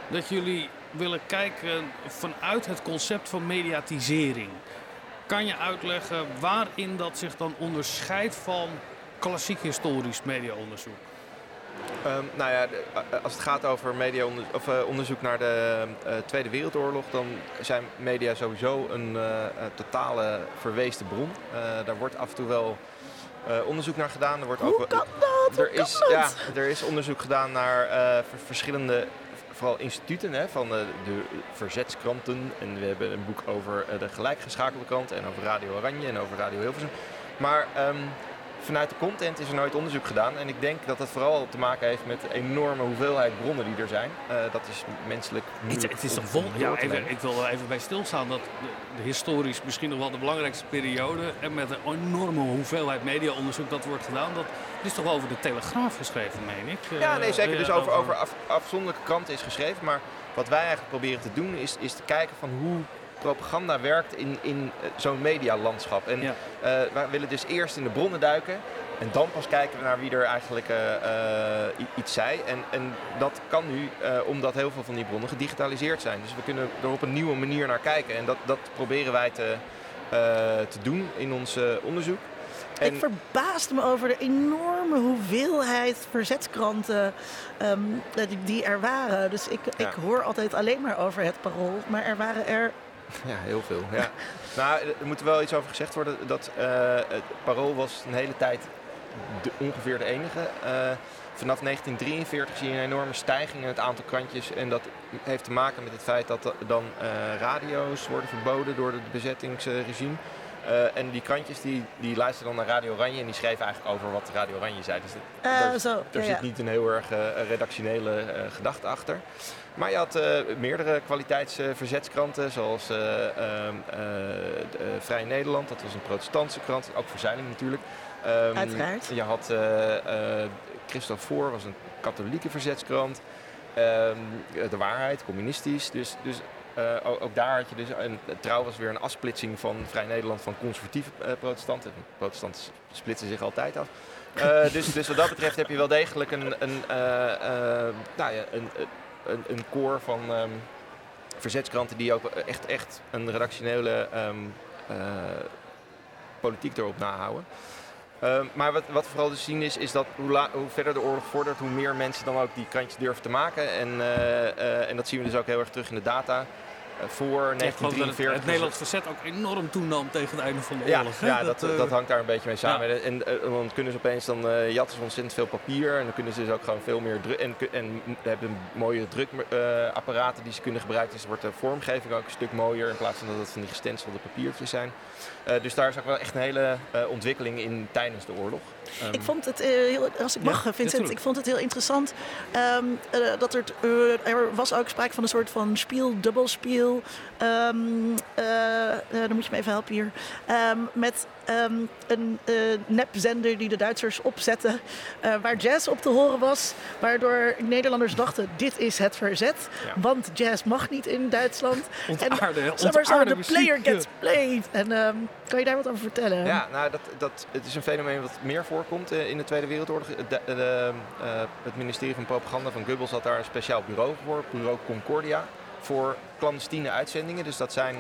dat jullie willen kijken vanuit het concept van mediatisering. Kan je uitleggen waarin dat zich dan onderscheidt van klassiek historisch mediaonderzoek? Ehm, nou ja, als het gaat over media of, eh, onderzoek naar de eh, Tweede Wereldoorlog, dan zijn media sowieso een eh, totale verweesde bron. Daar wordt af en toe wel onderzoek naar gedaan. Er wordt ook Hoe wel- kan dat? Er kan is, dat? ja, er is onderzoek gedaan naar ver- verschillende, vooral instituten, hè, van de, de verzetskranten. En we hebben een boek over de gelijkgeschakelde krant en over Radio Oranje en over Radio Hilversum. Maar ehm, vanuit de content is er nooit onderzoek gedaan. En ik denk dat dat vooral te maken heeft met de enorme hoeveelheid bronnen die er zijn. Uh, dat is menselijk Het, het is toch vol. Ja, even, ik wil er even bij stilstaan dat de, de, historisch misschien nog wel de belangrijkste periode. En met een enorme hoeveelheid mediaonderzoek dat wordt gedaan. Dat is toch over de Telegraaf geschreven, meen ik? Ja, nee, zeker. Dus over, over af, afzonderlijke kranten is geschreven. Maar wat wij eigenlijk proberen te doen is, is te kijken van hoe propaganda werkt in, in eh, zo'n medialandschap. En ja. uh, wij willen dus eerst in de bronnen duiken. En dan pas kijken we naar wie er eigenlijk uh, iets zei. En, en dat kan nu omdat heel veel van die bronnen gedigitaliseerd zijn. Dus we kunnen er op een nieuwe manier naar kijken. En dat, dat proberen wij te, te doen in ons onderzoek. En... Ik verbaasde me over de enorme hoeveelheid verzetskranten um, die er waren. Dus ik, ja. ik hoor altijd alleen maar over het parool. Maar er waren er Ja, heel veel. Ja. nou, er moet wel iets over gezegd worden. Dat uh, het Parool was een hele tijd de, ongeveer de enige. Uh, vanaf 1943 zie je een enorme stijging in het aantal krantjes. En dat heeft te maken met het feit dat dan uh, radio's worden verboden door het bezettingsregime. Uh, en die krantjes die, die luisterden dan naar Radio Oranje en die schreven eigenlijk over wat Radio Oranje zei. Dus uh, daar, zo, daar zit niet een heel erg uh, redactionele gedachte achter. Maar je had meerdere kwaliteitsverzetskranten, zoals ehm, Vrij Nederland, dat was een protestantse krant, ook Verzeiling natuurlijk. Um, Uiteraard. Je had Christophe Voor, was een katholieke verzetskrant. Um, de Waarheid, communistisch. Dus, dus uh, ook, daar had je dus, en trouw was weer een afsplitsing van Vrij Nederland van conservatieve uh, protestanten. Protestanten splitsen zich altijd af. Uh, dus, dus wat dat betreft heb je wel degelijk een, een, nou ja, een, een, een core van um, verzetskranten die ook echt, echt een redactionele um, politiek erop nahouden. Uh, maar wat, wat we vooral dus zien is, is dat hoe, la, hoe, verder de oorlog vordert, hoe meer mensen dan ook die krantjes durven te maken. En, uh, uh, en dat zien we dus ook heel erg terug in de data. voor 1943. Het, het Nederlands verzet ook enorm toenam tegen het einde van de oorlog. Ja, ja dat, dat, dat, hangt daar een beetje mee samen. Ja. En, dan kunnen ze opeens, dan jatten ze ontzettend veel papier. En dan kunnen ze dus ook gewoon veel meer druk. En, en hebben mooie drukapparaten die ze kunnen gebruiken. Dus wordt de vormgeving ook een stuk mooier. In plaats van dat het van die gestencelde papiertjes zijn. Uh, dus daar is ook wel echt een hele uh, ontwikkeling in tijdens de oorlog. Um, ik vond het uh, heel, als ik mag, ja, Vincent, ik vond het heel interessant um, dat er, er was ook sprake van een soort van spiel, dubbelspiel. Um, dan moet je me even helpen hier. met um, een uh, nepzender die de Duitsers opzetten, uh, waar jazz op te horen was. Waardoor Nederlanders dachten, dit is het verzet. Ja. Want jazz mag niet in Duitsland. Ontaarde, en, zeg maar zo, de player gets played. En um, kan je daar wat over vertellen? Ja, nou, dat, dat, het is een fenomeen wat meer voorkomt uh, in de Tweede Wereldoorlog. De, de, het ministerie van Propaganda van Goebbels had daar een speciaal bureau voor, bureau Concordia, voor clandestine uitzendingen. Dus dat zijn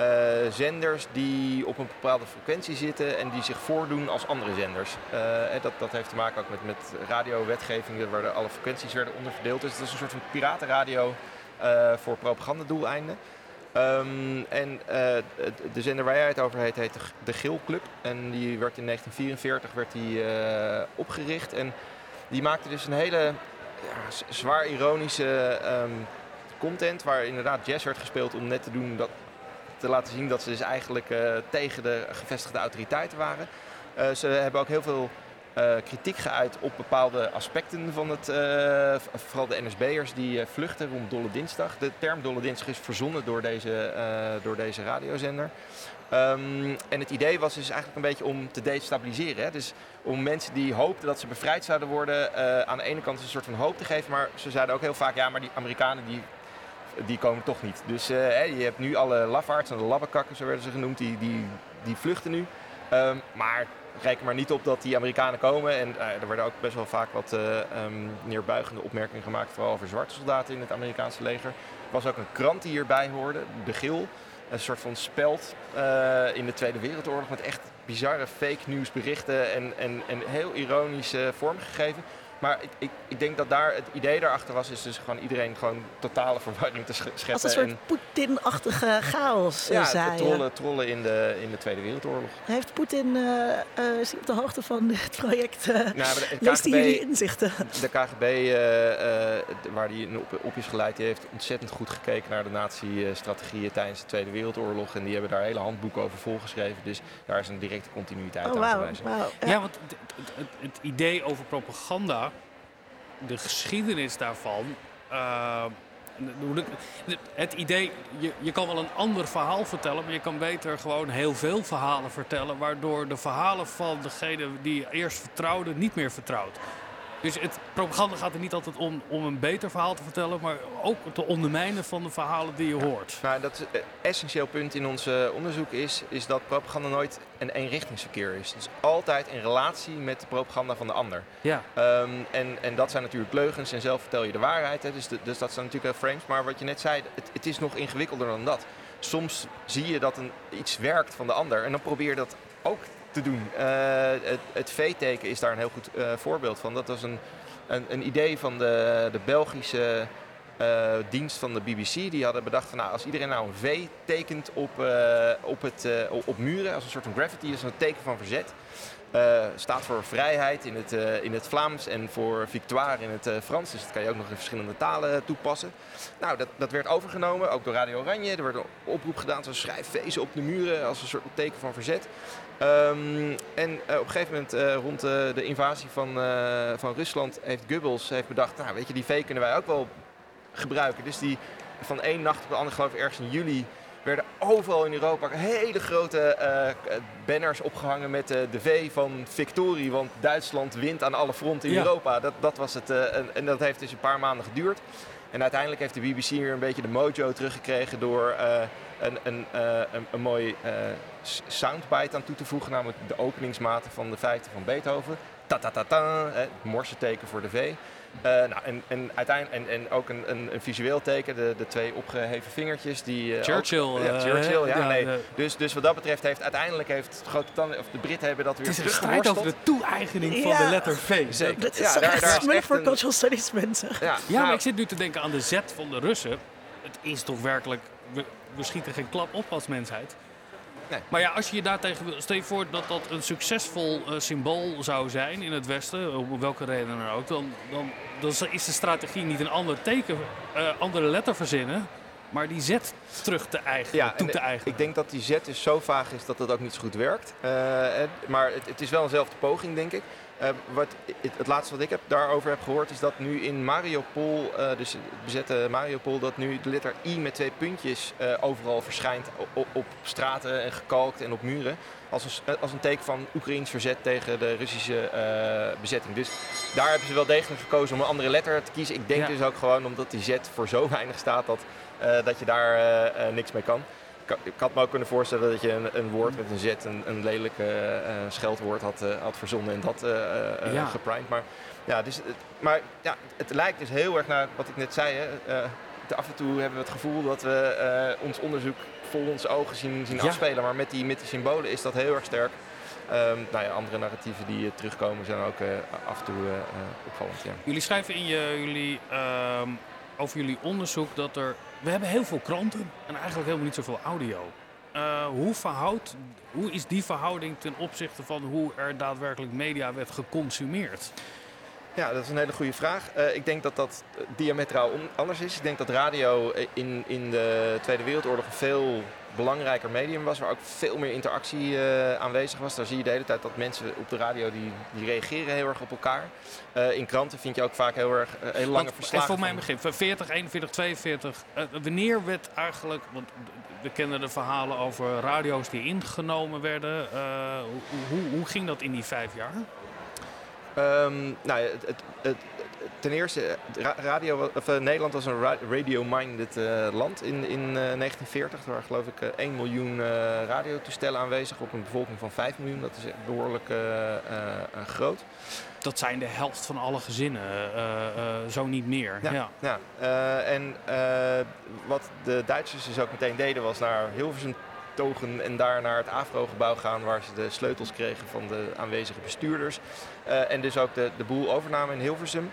uh, zenders die op een bepaalde frequentie zitten en die zich voordoen als andere zenders. Uh, dat, dat heeft te maken ook met, met radiowetgevingen waar alle frequenties werden onderverdeeld. Dus het is een soort van piratenradio uh, voor propagandadoeleinden. Um, en de zender waar jij het over heet, heet de Geel Club. En die werd in 1944 werd die, opgericht. En die maakte dus een hele zwaar ironische um, content waar inderdaad jazz werd gespeeld om net te doen dat, te laten zien dat ze dus eigenlijk uh, tegen de gevestigde autoriteiten waren. Uh, ze hebben ook heel veel uh, kritiek geuit op bepaalde aspecten van het, vooral de NSB'ers die vluchten rond Dolle Dinsdag. De term Dolle Dinsdag is verzonnen door deze, door deze radiozender. Um, en het idee was dus eigenlijk een beetje om te destabiliseren. Hè? Dus om mensen die hoopten dat ze bevrijd zouden worden, aan de ene kant een soort van hoop te geven. Maar ze zeiden ook heel vaak, ja, maar die Amerikanen die die komen toch niet. Dus uh, je hebt nu alle lafaards en de labbekakken, zo werden ze genoemd, die, die, die vluchten nu. Um, maar reken maar niet op dat die Amerikanen komen. En uh, er werden ook best wel vaak wat uh, um, neerbuigende opmerkingen gemaakt, vooral over zwarte soldaten in het Amerikaanse leger. Er was ook een krant die hierbij hoorde, De Gil. Een soort van speld in de Tweede Wereldoorlog met echt bizarre fake nieuwsberichten en, en, en heel ironisch vormgegeven. Maar ik, ik, ik denk dat daar het idee daarachter was, is dus gewoon iedereen gewoon totale verwarring te scheppen. Als een soort en, Poetin-achtige chaos, eh, ja, zei te trollen, trollen in, de, in de Tweede Wereldoorlog. Heeft Poetin, eh, eh, is hij op de hoogte van dit project? eh, Nou, het leest hij jullie inzichten? de KGB eh, eh, waar hij op, op is geleid, die heeft ontzettend goed gekeken naar de nazi-strategieën tijdens de Tweede Wereldoorlog. En die hebben daar hele handboeken over volgeschreven. Dus daar is een directe continuïteit Oh, aan te wauw. wijzen. wauw. Ja, Ja. want het, het- het- het idee over propaganda, de geschiedenis daarvan. eh, het idee, je, je kan wel een ander verhaal vertellen, maar je kan beter gewoon heel veel verhalen vertellen, waardoor de verhalen van degene die je eerst vertrouwde niet meer vertrouwt. Dus het, propaganda gaat er niet altijd om, om een beter verhaal te vertellen, maar ook te ondermijnen van de verhalen die je hoort. Nou, dat een essentieel punt in ons eh, onderzoek is, is dat propaganda nooit een eenrichtingsverkeer is. Het is altijd in relatie met de propaganda van de ander. Ja. Ehm, en, en dat zijn natuurlijk leugens en zelf vertel je de waarheid. Hè. Dus, de- dus dat zijn natuurlijk frames. Maar wat je net zei, het, het is nog ingewikkelder dan dat. Soms zie je dat een, iets werkt van de ander en dan probeer je dat ook te doen. Eh, het het V-teken is daar een heel goed eh, voorbeeld van. Dat was een, een, een idee van de, de Belgische eh, dienst van de BBC. Die hadden bedacht van nou, als iedereen nou een V tekent op, op, het, op- muren als een soort van graffiti, is een teken van verzet. Staat voor vrijheid in het, in het Vlaams en voor victoire in het Frans. Dus dat kan je ook nog in verschillende talen toepassen. Nou, dat, dat werd overgenomen, ook door Radio Oranje. Er werd een oproep gedaan, zo schrijf feesten op de muren als een soort teken van verzet. Ehm, en eh, op een gegeven moment, eh, rond eh, de invasie van, van Rusland, heeft Goebbels heeft bedacht, nou weet je, die V kunnen wij ook wel gebruiken. Dus die van één nacht op de andere, geloof ik ergens in juli, werden overal in Europa hele grote banners opgehangen met de V van victorie. Want Duitsland wint aan alle fronten in Ja. Europa. Dat, dat was het, en, en dat heeft dus een paar maanden geduurd. En uiteindelijk heeft de BBC weer een beetje de mojo teruggekregen door een, een, een, een mooi soundbite aan toe te voegen. Namelijk de openingsmaten van de vijfde van Beethoven. Ta ta ta ta, hè, het morsenteken voor de V. Eh, nou, en, en, uiteindelijk, en, en ook een, een, een visueel teken, de, de twee opgeheven vingertjes. Die, eh, Churchill. ook- ja, eh, ja, nee. de- Dus, dus wat dat betreft heeft uiteindelijk heeft Groot-Brittannië, of de Britten hebben dat weer het is een strijd over de toe-eigening van de letter V. Zeker. Dat is Ja, toch daar- echt voor cultural studies mensen. Ja, Ja, nou, maar ik zit nu te denken aan de zet van de Russen. Het is toch werkelijk, we, we schieten geen klap op als mensheid. Nee. Maar ja, als je je daartegen wil, stel je voor dat dat een succesvol eh, symbool zou zijn in het Westen, om welke reden dan ook, dan, dan, dan is de strategie niet een ander teken, eh, andere letter verzinnen, maar die zet terug te eigen, Ja, toe te eigen. Ik denk dat die zet dus zo vaag is dat dat ook niet zo goed werkt. Eh, het- maar het, het is wel eenzelfde poging, denk ik. Eh, wat, het, het laatste wat ik heb, daarover heb gehoord is dat nu in Mariupol, eh, dus het bezette Mariupol, dat nu de letter I met twee puntjes eh, overal verschijnt op, op straten en gekalkt en op muren. Als een, als een teken van Oekraïns verzet tegen de Russische bezetting. Dus daar hebben ze wel degelijk gekozen om een andere letter te kiezen. Ik denk Ja. dus ook gewoon omdat die Z voor zo weinig staat dat, dat je daar niks mee kan. Ik had- me ook kunnen voorstellen dat je een, een woord met een Z, een, een lelijk eh, scheldwoord had, eh, had verzonnen en dat eh Ja. geprimed. Maar, ja, dus, het- maar ja, het lijkt dus heel erg naar wat ik net zei. Hè. Af en toe hebben we het gevoel dat we ons onderzoek vol onze ogen zien, zien Ja. afspelen. Maar met die, met die symbolen is dat heel erg sterk. Ehm, nou ja, andere narratieven die terugkomen zijn ook af en toe opvallend. Ja. Jullie schrijven in je, jullie, ehm, over jullie onderzoek dat er. We hebben heel veel kranten en eigenlijk helemaal niet zoveel audio. Eh, hoe, verhoudt, hoe is die verhouding ten opzichte van hoe er daadwerkelijk media werd geconsumeerd? Ja, dat is een hele goede vraag. Eh, ik denk dat dat eh, diametraal anders is. Ik denk dat radio in, in de Tweede Wereldoorlog veel belangrijker medium was, waar ook veel meer interactie eh, aanwezig was. Daar zie je de hele tijd dat mensen op de radio die, die reageren heel erg op elkaar. Eh, in kranten vind je ook vaak heel erg eh, hele lange Want, verslagen. En voor mijn begrip, van 40, 41, 42. eh, wanneer werd eigenlijk. Want we kennen de verhalen over radio's die ingenomen werden. hoe, hoe, hoe ging dat in die vijf jaar? Ehm, nou, het, het, het, ten eerste, eh, ra- radio, of, eh, Nederland was een ra- radio-minded eh, land in, in eh, 1940. Er waren geloof ik eh, 1 miljoen eh, radiotoestellen aanwezig op een bevolking van 5 miljoen. Dat is behoorlijk eh, eh, eh, groot. Dat zijn de helft van alle gezinnen, eh, eh, zo niet meer. Ja. Ja. Ja, eh, en eh, wat de Duitsers dus ook meteen deden was naar Hilversum togen en daar naar het AFRO-gebouw gaan waar ze de sleutels kregen van de aanwezige bestuurders. Eh, en dus ook de, de boel overnamen in Hilversum.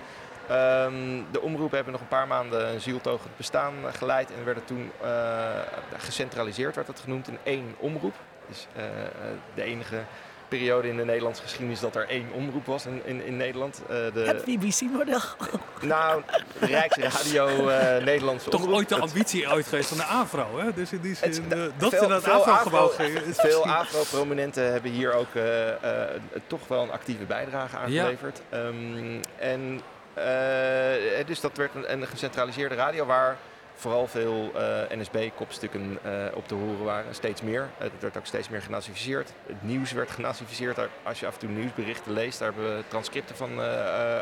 Ehm, de omroepen hebben nog een paar maanden een zieltogend bestaan geleid en werden toen uh, gecentraliseerd, werd dat genoemd, in één omroep. Dus uh, de enige periode in de Nederlandse geschiedenis dat er één omroep was in, in, in Nederland. Uh, de, het BBC-model. Nou, de Rijksradio uh, Nederlandse Toch omroep. ooit de ambitie uit geweest van de AVRO, hè? Dus in die zin, het, dat veel, ze het AVRO-gebouw gingen. Veel AVRO-prominenten hebben hier ook toch wel een actieve bijdrage aangeleverd. Ja. Um, en dus dat werd een, een gecentraliseerde radio waar vooral veel uh, NSB-kopstukken uh, op te horen waren. Steeds meer. het werd ook steeds meer genazificeerd. Het nieuws werd genazificeerd. Als je af en toe nieuwsberichten leest, daar hebben we transcripten van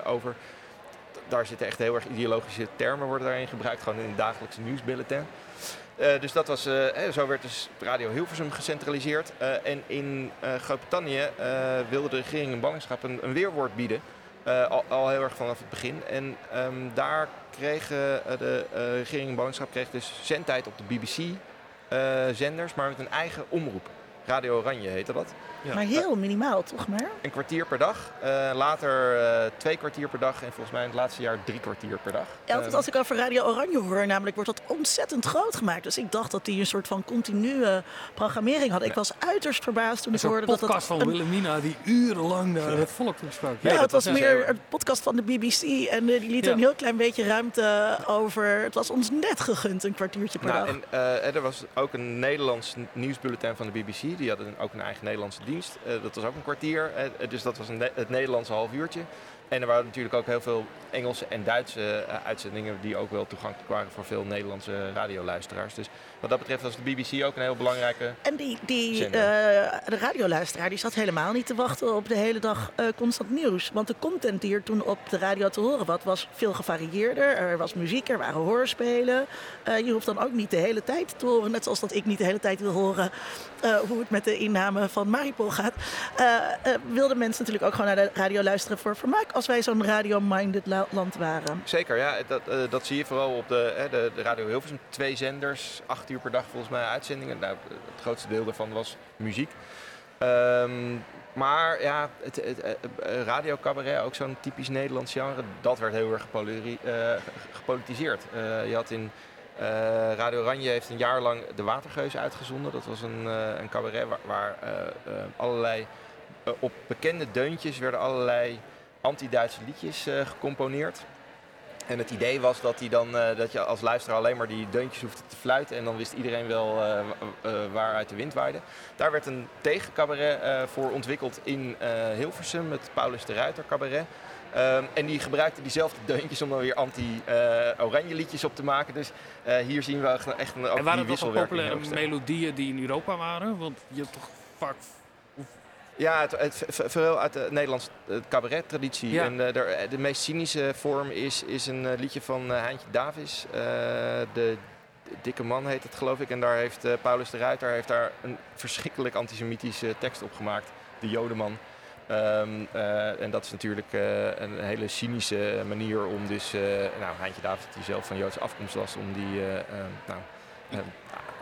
over. Daar zitten echt heel erg ideologische termen worden daarin gebruikt. Gewoon in een dagelijkse nieuwsbulletin. dus dat was, zo werd dus Radio Hilversum gecentraliseerd. en in Groot-Brittannië wilde de regering in ballingschap een, een weerwoord bieden. Uh, al, heel erg vanaf het begin. En um, daar kreeg uh, de uh, regering in ballingschap kreeg dus zendtijd op de BBC-zenders, maar met een eigen omroep. Radio Oranje heette dat. Ja. Maar heel minimaal, toch maar? Een kwartier per dag. Uh, later uh, twee kwartier per dag. En volgens mij in het laatste jaar drie kwartier per dag. Ja, altijd als ik over Radio Oranje hoor, namelijk wordt dat ontzettend groot gemaakt. Dus ik dacht dat die een soort van continue programmering had. Ik was uiterst verbaasd toen ik hoorde dat dat... Een podcast van Wilhelmina die urenlang naar het volk toesprak. Ja, ja het was meer een podcast van de BBC. En die liet ja. een heel klein beetje ruimte over. Het was ons net gegund, een kwartiertje per nou, dag. En er was ook een Nederlands nieuwsbulletin van de BBC. Die hadden ook een eigen Nederlandse dienst. Uh, dat was ook een kwartier, uh, dus dat was een het Nederlandse half uurtje. En er waren natuurlijk ook heel veel Engelse en Duitse uh, uitzendingen die ook wel toegankelijk waren voor veel Nederlandse radioluisteraars. Dus wat dat betreft was de BBC ook een heel belangrijke. En die, die de radioluisteraar die zat helemaal niet te wachten op de hele dag constant nieuws. Want de content die er toen op de radio te horen was, was veel gevarieerder. Er was muziek, er waren hoorspelen. je hoeft dan ook niet de hele tijd te horen, net zoals dat ik niet de hele tijd wil horen hoe het met de inname van Maripol gaat. wilden mensen natuurlijk ook gewoon naar de radio luisteren voor vermaak als wij zo'n radio-minded land waren. Zeker, ja. Dat, uh, dat zie je vooral op de, de, de Radio Hilversum. Twee zenders, acht uur per dag volgens mij uitzendingen. Nou, het grootste deel daarvan was muziek. Um, maar ja, het, het, het radio cabaret, ook zo'n typisch Nederlands genre, dat werd heel erg uh, gepolitiseerd. je had in Radio Oranje heeft een jaar lang De Watergeus uitgezonden. Dat was een, een cabaret waar, waar allerlei op bekende deuntjes werden allerlei anti-Duitse liedjes uh, gecomponeerd. En het idee was dat, die dan, uh, dat je als luisteraar alleen maar die deuntjes hoefde te fluiten. En dan wist iedereen wel uh, waaruit de wind waaide. Daar werd een tegencabaret voor ontwikkeld in Hilversum, het Paulus de Ruiter cabaret. Um, en die gebruikte diezelfde deuntjes om dan weer anti-oranje liedjes op te maken. Dus hier zien we echt een, en waren dat populaire melodieën die in Europa waren? Want je hebt toch vaak ja, het, het, veel uit de Nederlandse cabaret-traditie. Ja. En uh, de, de, meest cynische vorm is, is een uh, liedje van uh, Heintje Davis. de Dikke Man heet het, geloof ik. En daar heeft Paulus de Ruiter heeft daar een verschrikkelijk antisemitische tekst op gemaakt. De Jodeman. Um, en dat is natuurlijk een hele cynische manier om dus... nou, Heintje Davis, die zelf van Joodse afkomst was, om die... nou,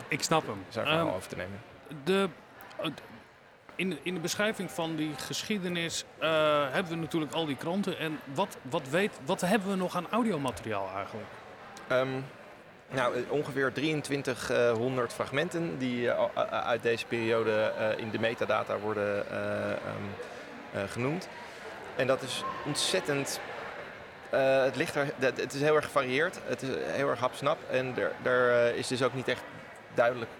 ik snap hem. Zijn verhaal um, over te nemen. De, in, in de beschrijving van die geschiedenis uh, hebben we natuurlijk al die kranten. En wat, wat, weet, wat hebben we nog aan audiomateriaal eigenlijk? Um, nou, ongeveer 2300 fragmenten die uh, uit deze periode uh, in de metadata worden um, genoemd. En dat is ontzettend. het, ligt er, het is heel erg gevarieerd, het is heel erg hapsnap en er is dus ook niet echt duidelijk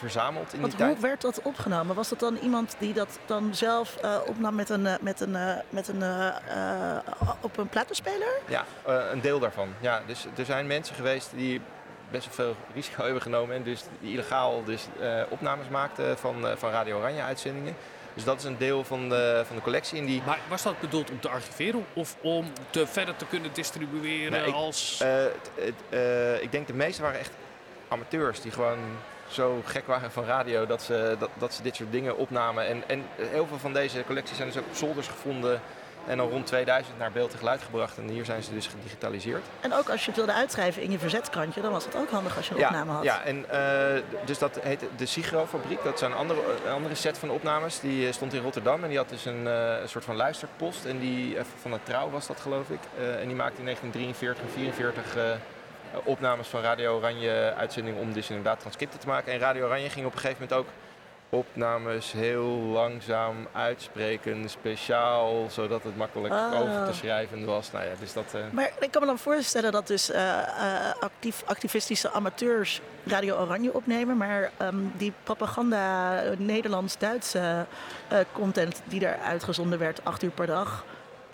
verzameld in Want die hoe tijd. werd dat opgenomen? Was dat dan iemand die dat dan zelf uh, opnam met een, met een, uh, met een, uh, op een platenspeler? Ja, een deel daarvan. Ja, dus er zijn mensen geweest die best wel veel risico hebben genomen en dus illegaal dus, opnames maakten van, van Radio Oranje uitzendingen. Dus dat is een deel van de, van de collectie. En die... Maar was dat bedoeld om te archiveren of om te verder te kunnen distribueren nee, ik, als... ik denk de meeste waren echt amateurs die gewoon zo gek waren van radio dat ze, dat, dat ze dit soort dingen opnamen. En, en heel veel van deze collecties zijn dus ook op zolders gevonden. En dan rond 2000 naar beeld en geluid gebracht. En hier zijn ze dus gedigitaliseerd. En ook als je het wilde uitschrijven in je verzetskrantje, dan was het ook handig als je een ja, opname had. Ja, en uh, dus dat heet de Sigro-fabriek. Dat is een andere, een andere set van opnames. Die uh, stond in Rotterdam en die had dus een, uh, een soort van luisterpost. En die, van de Trouw was dat geloof ik. en die maakte in 1943 en 1944 opnames van Radio Oranje uitzendingen om dus inderdaad transcripten te maken. En Radio Oranje ging op een gegeven moment ook opnames heel langzaam uitspreken, speciaal, zodat het makkelijk Ah. over te schrijven was. Nou ja, dus dat, eh, Maar ik kan me dan voorstellen dat dus eh, eh, actief, activistische amateurs Radio Oranje opnemen, maar ehm, die propaganda eh, Nederlands-Duitse eh, content die daar uitgezonden werd, acht uur per dag,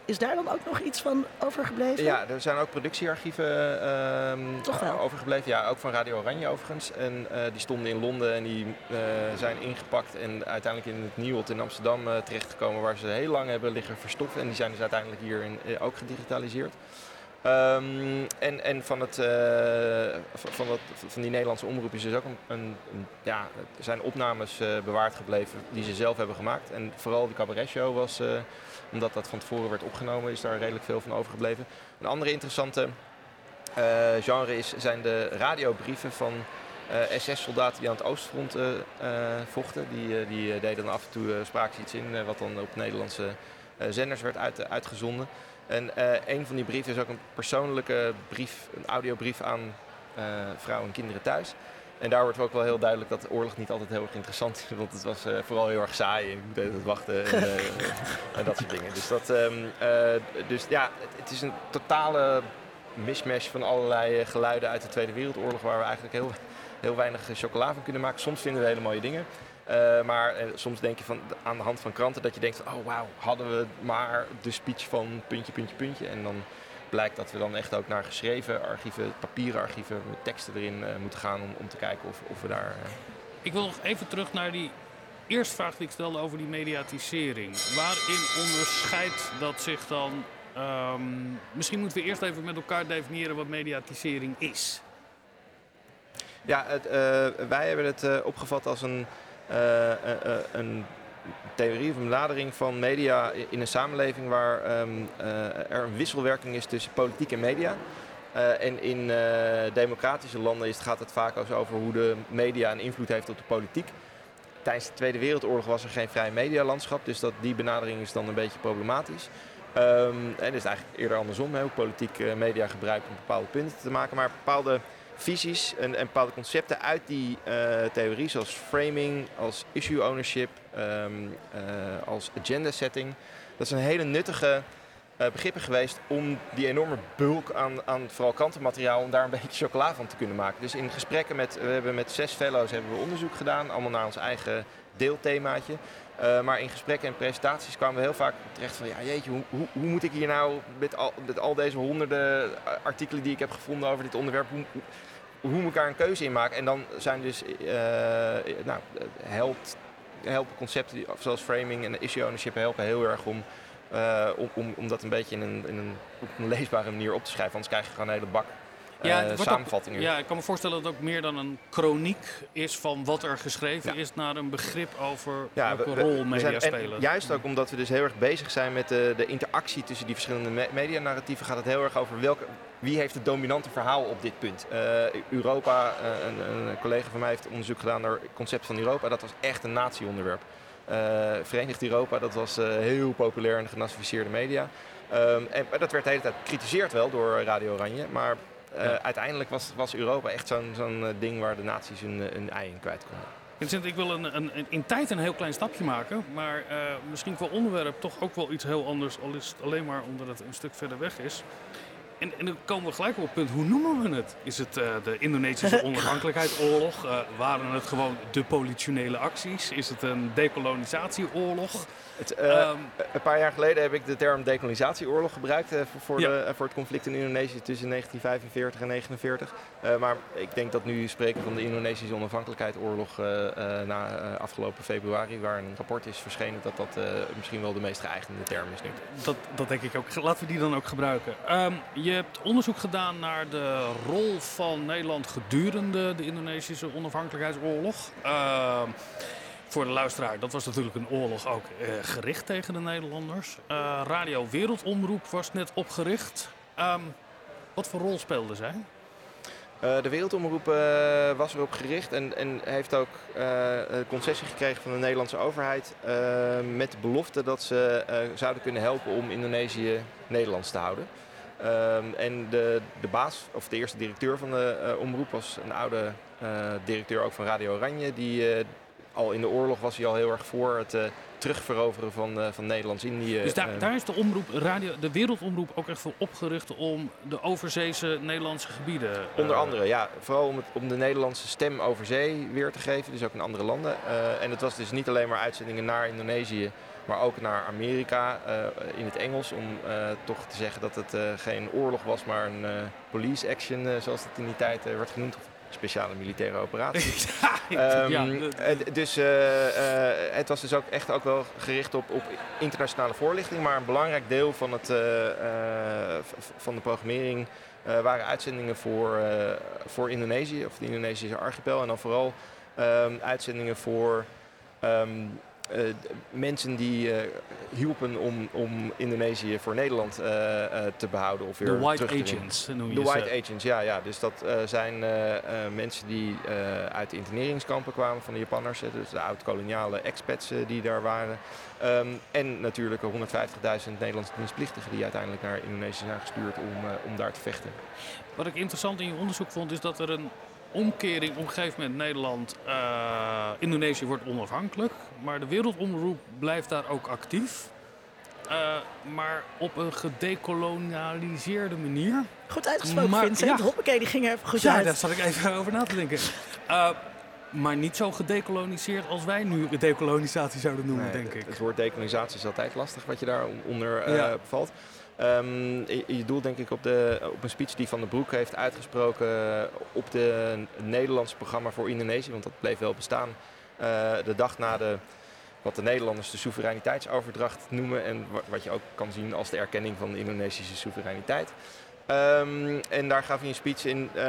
is daar dan ook nog iets van overgebleven? Ja, er zijn ook productiearchieven ehm, Toch wel? overgebleven. Ja, ook van Radio Oranje overigens. En eh, die stonden in Londen en die eh, zijn ingepakt en uiteindelijk in het Nieuwot in Amsterdam eh, terechtgekomen waar ze heel lang hebben liggen verstopt. En die zijn dus uiteindelijk hier in, ook gedigitaliseerd. Ehm, en, en van, het, van, van, dat, van die Nederlandse omroep is dus ook een, een, een- ja, zijn opnames bewaard gebleven die ze zelf hebben gemaakt. En vooral die cabaretshow was, eh, omdat dat van tevoren werd opgenomen, is daar redelijk veel van overgebleven. Een andere interessante eh, genre is, zijn de radiobrieven van eh, SS-soldaten die aan het Oostfront eh, vochten. Die, die deden af en toe, ze iets in wat dan op Nederlandse zenders werd uit, uitgezonden. En een van die brieven is ook een persoonlijke brief, een audiobrief aan vrouwen en kinderen thuis. En daar wordt ook wel heel duidelijk dat de oorlog niet altijd heel erg interessant is. Want het was eh, vooral heel erg saai en ik moet even wachten en, eh, en dat soort dingen. Dus, dat, ehm, eh, dus ja, het, het is een totale mismatch van allerlei geluiden uit de Tweede Wereldoorlog... waar we eigenlijk heel, heel weinig chocola van kunnen maken. Soms vinden we hele mooie dingen. Maar soms denk je van, aan de hand van kranten dat je denkt van... oh wauw, hadden we maar de speech van puntje, puntje, puntje. En dan blijkt dat we dan echt ook naar geschreven archieven, papieren archieven... met teksten erin eh, moeten gaan om, om te kijken of, of we daar... eh, Ik wil nog even terug naar die eerste vraag die ik stelde over die mediatisering. Waarin onderscheidt dat zich dan... ehm, misschien moeten we eerst even met elkaar definiëren wat mediatisering is. Ja, het, eh, wij hebben het eh, opgevat als een, eh, eh, eh, een theorie of een benadering van media in een samenleving waar ehm, eh, er een wisselwerking is tussen politiek en media. Eh, en in eh, democratische landen is, gaat het vaak over hoe de media een invloed heeft op de politiek. Tijdens de Tweede Wereldoorlog was er geen vrij medialandschap, dus dat, die benadering is dan een beetje problematisch. Ehm, en het is eigenlijk eerder andersom, hè, hoe politiek media gebruikt om bepaalde punten te maken. Maar bepaalde visies en, en bepaalde concepten uit die theorie, zoals framing, als issue ownership, ehm, eh, als agenda setting. Dat zijn hele nuttige eh, begrippen geweest om die enorme bulk aan, aan vooral krantenmateriaal, om daar een beetje chocola van te kunnen maken. Dus in gesprekken met, we hebben met zes fellows hebben we onderzoek gedaan, allemaal naar ons eigen deelthemaatje. Eh, maar in gesprekken en presentaties kwamen we heel vaak terecht van, ja jeetje, hoe, hoe, moet ik hier nou met al, met al deze honderden artikelen die ik heb gevonden over dit onderwerp, hoe, hoe- moet ik daar een keuze in maken? En dan zijn dus, eh, nou, helpt, helpen concepten zoals framing en issue ownership helpen heel erg om, eh, om, om, om dat een beetje in een, in een, op een leesbare manier op te schrijven. Anders krijg je gewoon een hele bak eh, wordt ook- samenvattingen. ja, ik kan me voorstellen dat het ook meer dan een chroniek is van wat er geschreven Ja. is naar een begrip over Ja, welke we- we- rol media spelen. Juist ook omdat we dus heel erg bezig zijn met de, de interactie tussen die verschillende me medianarratieven, gaat het heel erg over welke, wie heeft het dominante verhaal op dit punt. Eh, Europa, eh, een, een collega van mij heeft onderzoek gedaan naar het concept van Europa. Dat was echt een natieonderwerp. Eh Verenigd Europa, dat was heel populair in de genazificeerde media. Ehm, en dat werd de hele tijd gecritiseerd wel door Radio Oranje, maar Ja. uiteindelijk was, was Europa echt zo'n zo'n ding waar de naties hun, hun ei in kwijt konden. Vincent, ik wil een, een, een- in tijd een heel klein stapje maken, maar misschien qua onderwerp toch ook wel iets heel anders, al is het alleen maar omdat het een stuk verder weg is. En, en dan komen we gelijk op het punt, hoe noemen we het? Is het eh, de Indonesische onafhankelijkheidsoorlog? Waren het gewoon de politionele acties? Is het een decolonisatieoorlog? Het, eh, Ehm, Een paar jaar geleden heb ik de term decolonisatieoorlog gebruikt eh, voor, Ja. de, eh, voor het conflict in Indonesië tussen 1945 en 1949. Eh, maar ik denk dat nu spreken van de Indonesische onafhankelijkheidsoorlog na afgelopen februari, waar een rapport is verschenen, dat dat misschien wel de meest geëigende term is nu. Dat, dat denk ik ook. Laten we die dan ook gebruiken. Ehm, je hebt onderzoek gedaan naar de rol van Nederland gedurende de Indonesische onafhankelijkheidsoorlog. Ehm, voor de luisteraar, dat was natuurlijk een oorlog ook eh, gericht tegen de Nederlanders. Uh, Radio Wereldomroep was net opgericht. Um, wat voor rol speelde zij? Uh, de Wereldomroep was erop gericht en, en heeft ook concessie gekregen van de Nederlandse overheid. met de belofte dat ze zouden kunnen helpen om Indonesië Nederlands te houden. Ehm, en de, de baas, of de eerste directeur van de omroep, was een oude directeur ook van Radio Oranje. Die al in de oorlog was hij al heel erg voor het terugveroveren van, uh, van Nederlands-Indië. Dus daar, daar is de, omroep, radio, de wereldomroep ook echt voor opgericht om de overzeese Nederlandse gebieden... Uh... Onder andere, ja. Vooral om, het, om de Nederlandse stem over zee weer te geven, dus ook in andere landen. Uh, en het was dus niet alleen maar uitzendingen naar Indonesië, maar ook naar Amerika in het Engels. Om toch te zeggen dat het geen oorlog was, maar een police action, zoals het in die tijd werd genoemd speciale militaire operatie. ja, um, dus uh, uh, het was dus ook echt ook wel gericht op, op internationale voorlichting. Maar een belangrijk deel van, het, uh, van de programmering waren uitzendingen voor, voor Indonesië, of de Indonesische archipel. En dan vooral um, uitzendingen voor um, uh, mensen die uh, hielpen om, om Indonesië voor Nederland uh, te behouden. Of weer de White Agents noem je De White Agents, ja. ja. Dus dat zijn mensen die uit de interneringskampen kwamen van de Japanners. dus de oud-koloniale expats die daar waren. Um, en natuurlijk 150.000 Nederlandse dienstplichtigen die uiteindelijk naar Indonesië zijn gestuurd om, om daar te vechten. Wat ik interessant in je onderzoek vond is dat er een omkering op een gegeven moment Nederland, uh, Indonesië wordt onafhankelijk. Maar de wereldomroep blijft daar ook actief. Uh, maar op een gedekolonialiseerde manier. Goed uitgesproken, maar, Vincent. Ja. Hoppakee, die ging er even goed ja, uit. daar zat ik even over na te denken. Uh, maar niet zo gedekoloniseerd als wij nu dekolonisatie zouden noemen, nee, denk ik. Het woord dekolonisatie is altijd lastig wat je daaronder uh, ja. valt. Um, je, doelt denk ik op, de, op een speech die Van den Broek heeft uitgesproken op de Nederlandse programma voor Indonesië, want dat bleef wel bestaan. Uh, de dag na de, wat de Nederlanders de soevereiniteitsoverdracht noemen en wat je ook kan zien als de erkenning van de Indonesische soevereiniteit. Um, en daar gaf hij een speech in uh,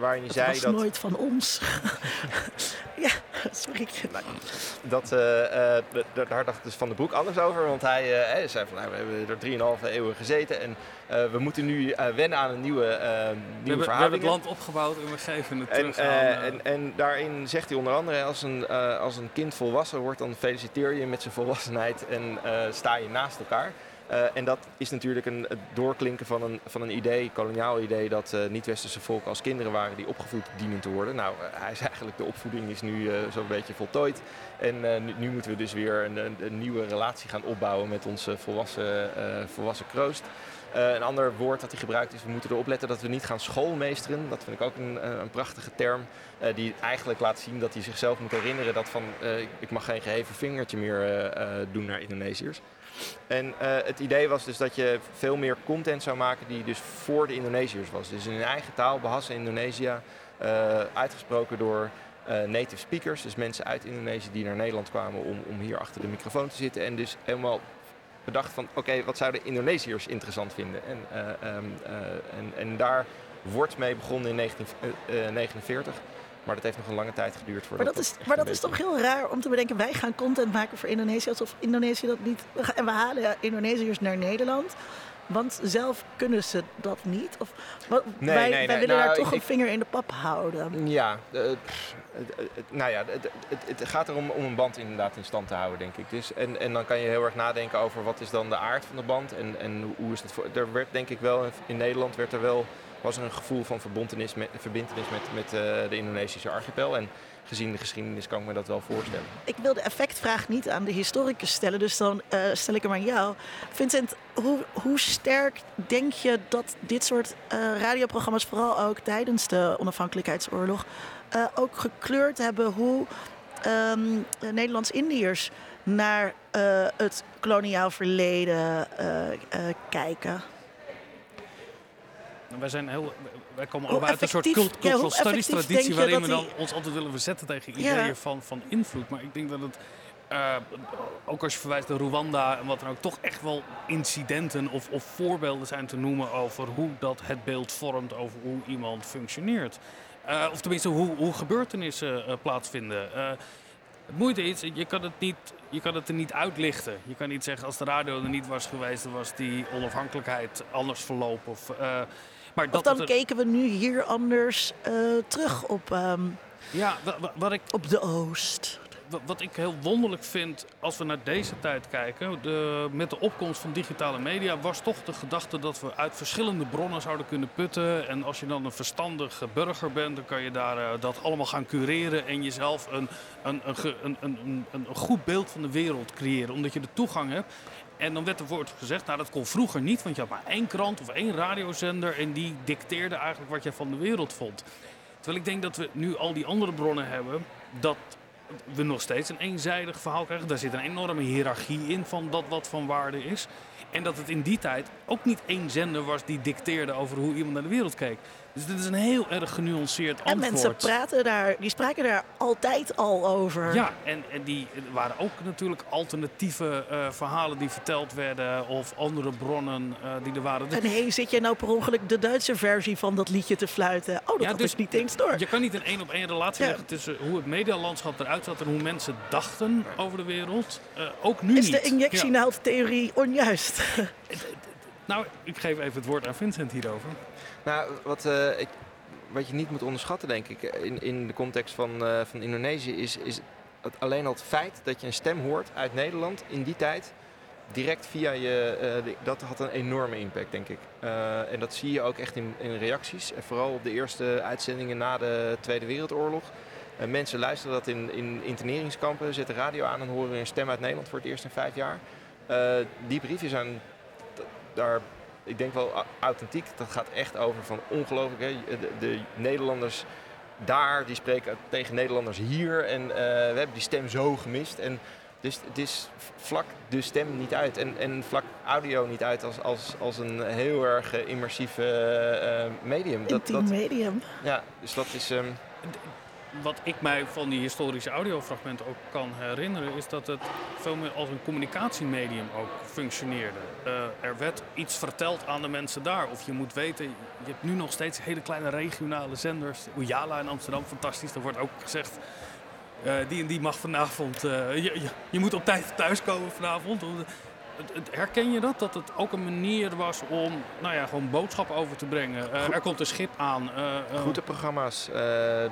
waarin hij zei was dat... nooit van ons. ja, sorry. Dat, uh, uh, daar dacht dus Van de Broek anders over. Want hij, hij zei van, nou, we hebben er 3,5 eeuwen gezeten. En we moeten nu wennen aan een nieuwe, nieuwe we verhouding. We hebben het land opgebouwd en we geven het en, terug aan... En, en, daarin zegt hij onder andere, als een, als een kind volwassen wordt... dan feliciteer je met zijn volwassenheid en sta je naast elkaar... Uh, en dat is natuurlijk een, het doorklinken van een, van een idee, koloniaal idee, dat uh, niet-westerse volken als kinderen waren die opgevoed dienen te worden. Nou, uh, hij is eigenlijk, de opvoeding is nu zo'n beetje voltooid. En nu, nu, moeten we dus weer een, een, een, nieuwe relatie gaan opbouwen met onze volwassen, volwassen kroost. een ander woord dat hij gebruikt is, we moeten erop letten dat we niet gaan schoolmeesteren. Dat vind ik ook een, een prachtige term. die eigenlijk laat zien dat hij zichzelf moet herinneren dat van, ik mag geen geheven vingertje meer doen naar Indonesiërs. En uh, het idee was dus dat je veel meer content zou maken die dus voor de Indonesiërs was. Dus in hun eigen taal, Bahasa Indonesië, uh, uitgesproken door uh, native speakers. Dus mensen uit Indonesië die naar Nederland kwamen om, om hier achter de microfoon te zitten. En dus helemaal bedacht van, oké, wat zouden Indonesiërs interessant vinden? En, um, en, en daar wordt mee begonnen in 1949. Maar dat heeft nog een lange tijd geduurd. Maar dat, is, maar dat is toch heel raar om te bedenken, wij gaan content maken voor Indonesië alsof Indonesië dat niet. En we halen Indonesiërs naar Nederland. Want zelf kunnen ze dat niet? Of, wij, nee, wij nee, willen nou, daar toch ik, een vinger in de pap houden. Ja, uh, nou ja, het gaat erom om een band inderdaad in stand te houden, denk ik. Dus, en, en dan kan je heel erg nadenken over wat is dan de aard van de band en, en hoe is het voor. Er werd denk ik wel, in Nederland werd er wel was er een gevoel van verbindenis met, verbindenis met, met uh, de Indonesische archipel. En gezien de geschiedenis kan ik me dat wel voorstellen. Ik wil de effectvraag niet aan de historicus stellen, dus dan uh, stel ik hem aan jou. Vincent, hoe, hoe sterk denk je dat dit soort uh, radioprogramma's, vooral ook tijdens de onafhankelijkheidsoorlog, ook gekleurd hebben hoe um, Nederlands-Indiërs naar het koloniaal verleden kijken? Wij, zijn heel, wij komen allemaal uit een soort cultural ja, studies traditie waarin we dan ons altijd willen verzetten tegen ideeën ja. van, van invloed. Maar ik denk dat het, uh, ook als je verwijst naar Rwanda en wat dan ook, toch echt wel incidenten of, of voorbeelden zijn te noemen over hoe dat het beeld vormt over hoe iemand functioneert. Uh, of tenminste hoe, hoe gebeurtenissen uh, plaatsvinden. Het moeite is, je kan het, niet, je kan het er niet uitlichten. Je kan niet zeggen, als de radio er niet was geweest, dan was die onafhankelijkheid anders verlopen. Of, maar of dan keken we nu hier anders uh, terug op, um, ja, wat ik, op de Oost wat ik heel wonderlijk vind als we naar deze tijd kijken, de, met de opkomst van digitale media, was toch de gedachte dat we uit verschillende bronnen zouden kunnen putten. En als je dan een verstandige burger bent, dan kan je daar uh, dat allemaal gaan cureren en jezelf een, een, een, een, een, een goed beeld van de wereld creëren, omdat je de toegang hebt. En dan werd er woord gezegd, nou dat kon vroeger niet, want je had maar één krant of één radiozender en die dicteerde eigenlijk wat je van de wereld vond. Terwijl ik denk dat we nu al die andere bronnen hebben, dat we nog steeds een eenzijdig verhaal krijgen. Daar zit een enorme hiërarchie in van dat wat van waarde is. En dat het in die tijd ook niet één zender was die dicteerde over hoe iemand naar de wereld keek. Dus dit is een heel erg genuanceerd antwoord. En mensen praten daar, die spraken daar altijd al over. Ja, en, en die waren ook natuurlijk alternatieve uh, verhalen die verteld werden of andere bronnen uh, die er waren. En hé, hey, zit je nou per ongeluk de Duitse versie van dat liedje te fluiten? Oh, dat ja, dus, niet eens door. Je kan niet een één op één relatie ja. leggen tussen hoe het medialandschap eruit zat en hoe mensen dachten over de wereld. Uh, ook nu is niet. Is de injectienaaldtheorie onjuist? Nou, ik geef even het woord aan Vincent hierover. Nou, wat, uh, ik, wat je niet moet onderschatten, denk ik, in, in de context van, uh, van Indonesië, is, is het, alleen al het feit dat je een stem hoort uit Nederland in die tijd. Direct via je, uh, dat had een enorme impact, denk ik. en dat zie je ook echt in, in reacties. En vooral op de eerste uitzendingen na de Tweede Wereldoorlog. mensen luisteren dat in, in interneringskampen, zetten radio aan en horen een stem uit Nederland voor het eerst in vijf jaar. die briefjes zijn daar ik denk wel authentiek. Dat gaat echt over van ongelooflijk. Hè? De, de, Nederlanders daar, die spreken tegen Nederlanders hier. En uh, we hebben die stem zo gemist. En dus het is vlak de stem niet uit. En, en vlak audio niet uit als, als, als een heel erg uh, immersief uh, medium. Dat, dat, medium. Ja, dus dat is... Um, wat ik mij van die historische audiofragmenten ook kan herinneren, is dat het veel meer als een communicatiemedium ook functioneerde. Uh, er werd iets verteld aan de mensen daar. Of je moet weten, je hebt nu nog steeds hele kleine regionale zenders. Oejala in Amsterdam, fantastisch. Er wordt ook gezegd, uh, die en die mag vanavond, uh, je, je, je, moet op tijd thuiskomen vanavond herken je dat? Dat het ook een manier was om nou ja, gewoon boodschap over te brengen. Uh, er komt een schip aan. Uh, uh. programma's.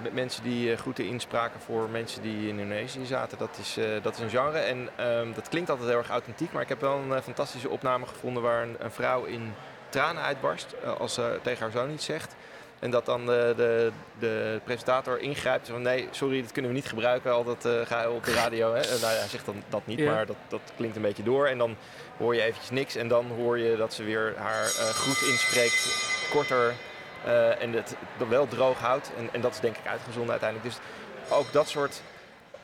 met mensen die groeten inspraken voor mensen die in Indonesië zaten. Dat is, dat is een genre. En ehm, dat klinkt altijd heel erg authentiek. Maar ik heb wel een fantastische opname gevonden waar een, een vrouw in tranen uitbarst. als ze tegen haar zoon iets zegt. En dat dan de, de, de presentator ingrijpt van nee, sorry, dat kunnen we niet gebruiken, al dat uh, ga je op de radio. Hè? nou ja, hij zegt dan dat niet, maar dat, dat klinkt een beetje door. En dan hoor je eventjes niks en dan hoor je dat ze weer haar uh, groet inspreekt, korter uh, en het wel droog houdt. En, en dat is denk ik uitgezonden uiteindelijk. Dus ook dat soort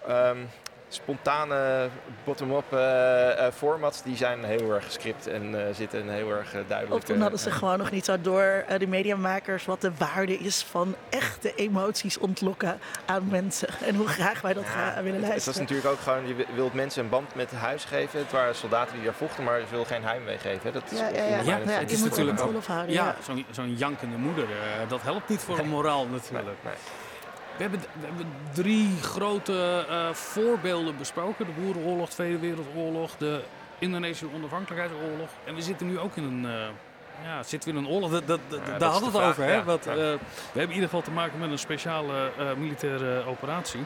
um, spontane bottom-up uh, formats, die zijn heel erg gescript en uh, zitten heel erg duidelijk. Of toen hadden ze gewoon nog niet zo door, de mediamakers, wat de waarde is van echte emoties ontlokken aan mensen. En hoe graag wij dat gaan willen luisteren. Het was natuurlijk ook gewoon, je wilt mensen een band met huis geven. Het waren soldaten die daar vochten, maar je wil geen heimwee geven. Dat is ja, ja, ja. ja, het is natuurlijk ook, ja, zo'n zo jankende moeder, dat helpt niet voor een moraal natuurlijk. Nee, nee. We hebben, we hebben drie grote uh, voorbeelden besproken. De Boerenoorlog, Tweede Wereldoorlog, de Indonesische onafhankelijkheidsoorlog. En we zitten nu ook in een, uh, ja, zitten we in een oorlog. Dat, dat, ja, daar hadden we het over. Hè? Ja, uh, we hebben in ieder geval te maken met een speciale militaire operatie.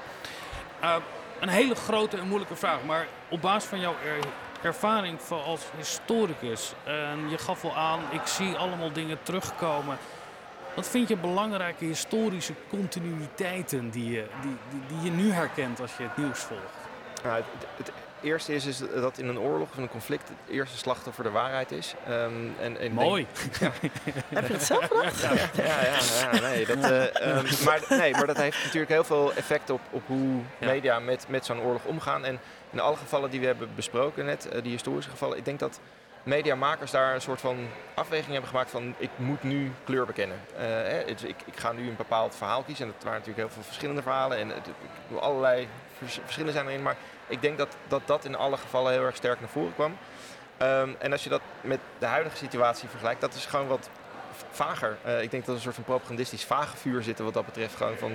een hele grote en moeilijke vraag. Maar op basis van jouw er ervaring als historicus. En je gaf wel aan, ik zie allemaal dingen terugkomen. Wat vind je belangrijke historische continuïteiten die je, die, die, die je nu herkent als je het nieuws volgt? Nou, het, het, eerste is, is dat in een oorlog of een conflict het eerste slachtoffer de waarheid is. Um, en, en Mooi. Denk, ja. Heb je het zelf gedacht? Ja, ja, ja, ja, nee, dat, uh, um, maar, nee, maar dat heeft natuurlijk heel veel effect op, op hoe media met, met zo'n oorlog omgaan. En in alle gevallen die we hebben besproken net, uh, die historische gevallen, ik denk dat mediamakers daar een soort van afweging hebben gemaakt van ik moet nu kleur bekennen. Uh, ik, ga nu een bepaald verhaal kiezen en het waren natuurlijk heel veel verschillende verhalen en allerlei verschillen zijn erin, maar ik denk dat, dat dat in alle gevallen heel erg sterk naar voren kwam. Um, en als je dat met de huidige situatie vergelijkt, dat is gewoon wat vager. Uh, ik denk dat er een soort van propagandistisch vage vuur zit wat dat betreft. Gewoon van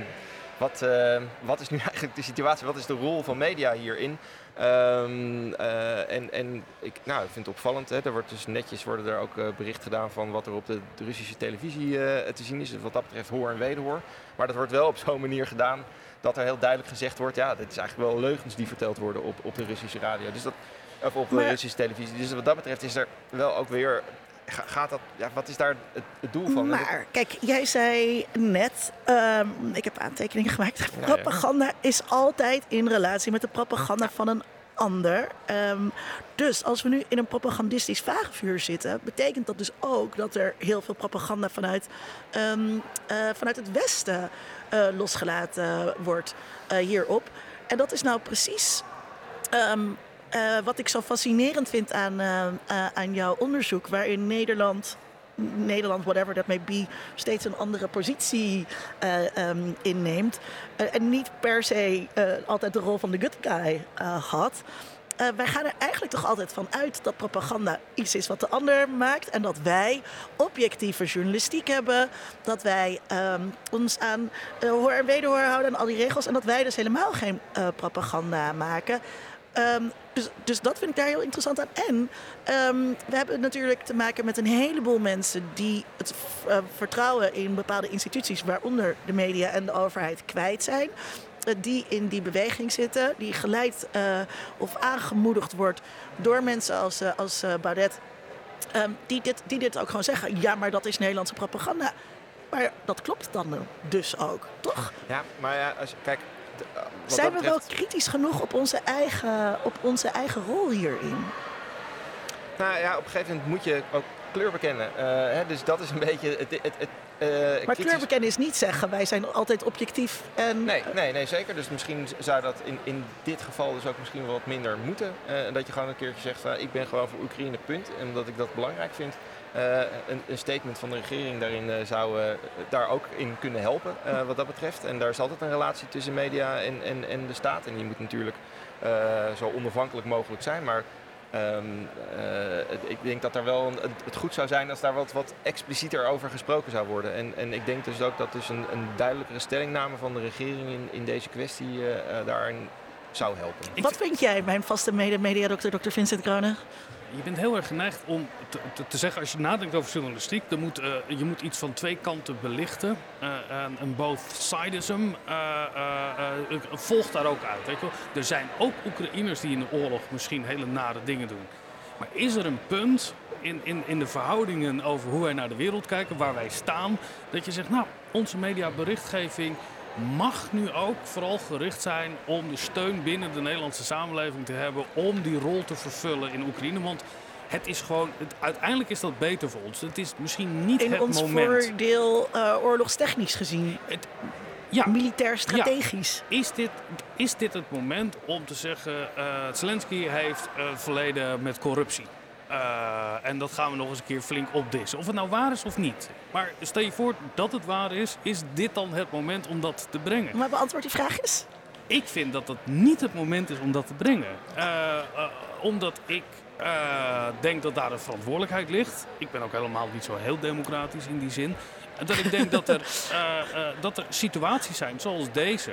wat, uh, wat is nu eigenlijk de situatie? Wat is de rol van media hierin? Um, uh, en en ik, nou, ik vind het opvallend. Hè. Er wordt dus netjes worden er ook uh, bericht gedaan van wat er op de, de Russische televisie te zien is. Dus wat dat betreft hoor en wederhoor. Maar dat wordt wel op zo'n manier gedaan dat er heel duidelijk gezegd wordt... ja, dit is eigenlijk wel leugens die verteld worden op, op de Russische radio. Dus dat, of op de Russische televisie. Dus wat dat betreft is er wel ook weer gaat dat, ja, wat is daar het, doel van? Maar kijk, jij zei net, um, ik heb aantekeningen gemaakt. propaganda is altijd in relatie met de propaganda van een ander. Um, dus als we nu in een propagandistisch vagevuur zitten, betekent dat dus ook dat er heel veel propaganda vanuit, um, uh, vanuit het Westen uh, losgelaten wordt uh, hierop. En dat is nou precies uh, wat ik zo fascinerend vind aan, uh, uh, aan jouw onderzoek, waarin Nederland, Nederland, whatever that may be, steeds een andere positie um, inneemt. en niet per se altijd de rol van de good guy had. wij gaan er eigenlijk toch altijd van uit dat propaganda iets is wat de ander maakt. En dat wij objectieve journalistiek hebben. Dat wij um, ons aan hoor en wederhoor houden en al die regels. En dat wij dus helemaal geen propaganda maken. Um, dus, dus dat vind ik daar heel interessant aan. En um, we hebben natuurlijk te maken met een heleboel mensen die het uh, vertrouwen in bepaalde instituties, waaronder de media en de overheid, kwijt zijn. Uh, die in die beweging zitten, die geleid uh, of aangemoedigd wordt door mensen als, als Baudet. Um, die, dit, die dit ook gewoon zeggen. Ja, maar dat is Nederlandse propaganda. Maar dat klopt dan dus ook, toch? Ja, maar ja, als, kijk, zijn we wel kritisch genoeg op onze, eigen, op onze eigen rol hierin? Nou ja, op een gegeven moment moet je ook kleur bekennen. Uh, hè, dus dat is een beetje het. het, het uh, maar kleur bekennen is niet zeggen wij zijn altijd objectief. En... Nee, nee, nee, zeker. Dus misschien zou dat in, in dit geval dus ook misschien wel wat minder moeten. Uh, dat je gewoon een keertje zegt: ik ben gewoon voor Oekraïne, punt. En omdat ik dat belangrijk vind. Uh, een, een, statement van de regering daarin uh, zou uh, daar ook in kunnen helpen wat dat betreft. En daar is altijd een relatie tussen media en, en, en de staat. En die moet natuurlijk zo onafhankelijk mogelijk zijn. Maar um, ik denk dat er wel het goed zou zijn als daar wat, wat explicieter over gesproken zou worden. En, en ik denk dus ook dat dus een, een duidelijkere stellingname van de regering in, in deze kwestie daarin zou helpen. Wat vind jij, mijn vaste mede-mediadokter, dokter Vincent Kronen? Je bent heel erg geneigd om te, zeggen, als je nadenkt over journalistiek, dan moet, uh, je moet iets van twee kanten belichten. Uh, en, en both-sidism uh, volgt daar ook uit. Weet je wel? Er zijn ook Oekraïners die in de oorlog misschien hele nare dingen doen. Maar is er een punt in, in, in de verhoudingen over hoe wij naar de wereld kijken, waar wij staan, dat je zegt, nou, onze mediaberichtgeving mag nu ook vooral gericht zijn om de steun binnen de Nederlandse samenleving te hebben om die rol te vervullen in Oekraïne. Want het is gewoon, het, uiteindelijk is dat beter voor ons. Het is misschien niet in het moment. In ons voordeel uh, oorlogstechnisch gezien. Het, ja, militair strategisch. Ja. Is, dit, is dit het moment om te zeggen, uh, Zelensky heeft uh, verleden met corruptie? Uh, en dat gaan we nog eens een keer flink opdissen. Of het nou waar is of niet. Maar stel je voor dat het waar is, is dit dan het moment om dat te brengen? Maar beantwoord die vraag eens. Ik vind dat het niet het moment is om dat te brengen. Uh, uh, omdat ik denk dat daar een verantwoordelijkheid ligt. Ik ben ook helemaal niet zo heel democratisch in die zin. Dat ik denk dat er, dat er situaties zijn zoals deze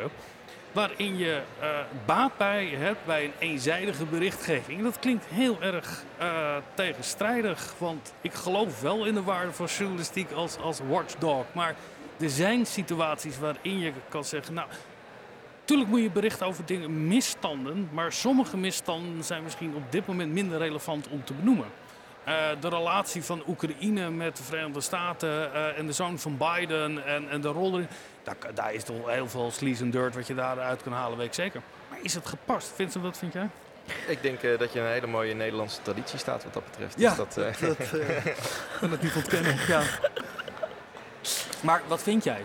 waarin je uh, baat bij hebt bij een eenzijdige berichtgeving. Dat klinkt heel erg uh, tegenstrijdig, want ik geloof wel in de waarde van journalistiek als, als watchdog. Maar er zijn situaties waarin je kan zeggen, nou, Tuurlijk moet je berichten over dingen, misstanden, maar sommige misstanden zijn misschien op dit moment minder relevant om te benoemen. Uh, de relatie van Oekraïne met de Verenigde Staten en de zoon van Biden en, en de rol erin. Daar, daar is toch heel veel sleaze en dirt wat je daaruit kan halen, weet ik zeker. Maar is het gepast? Vincent, wat vind jij? Ik denk uh, dat je een hele mooie Nederlandse traditie staat wat dat betreft. Ja, dus dat, dat, dat het niet ontkennen. Ja. Maar wat vind jij?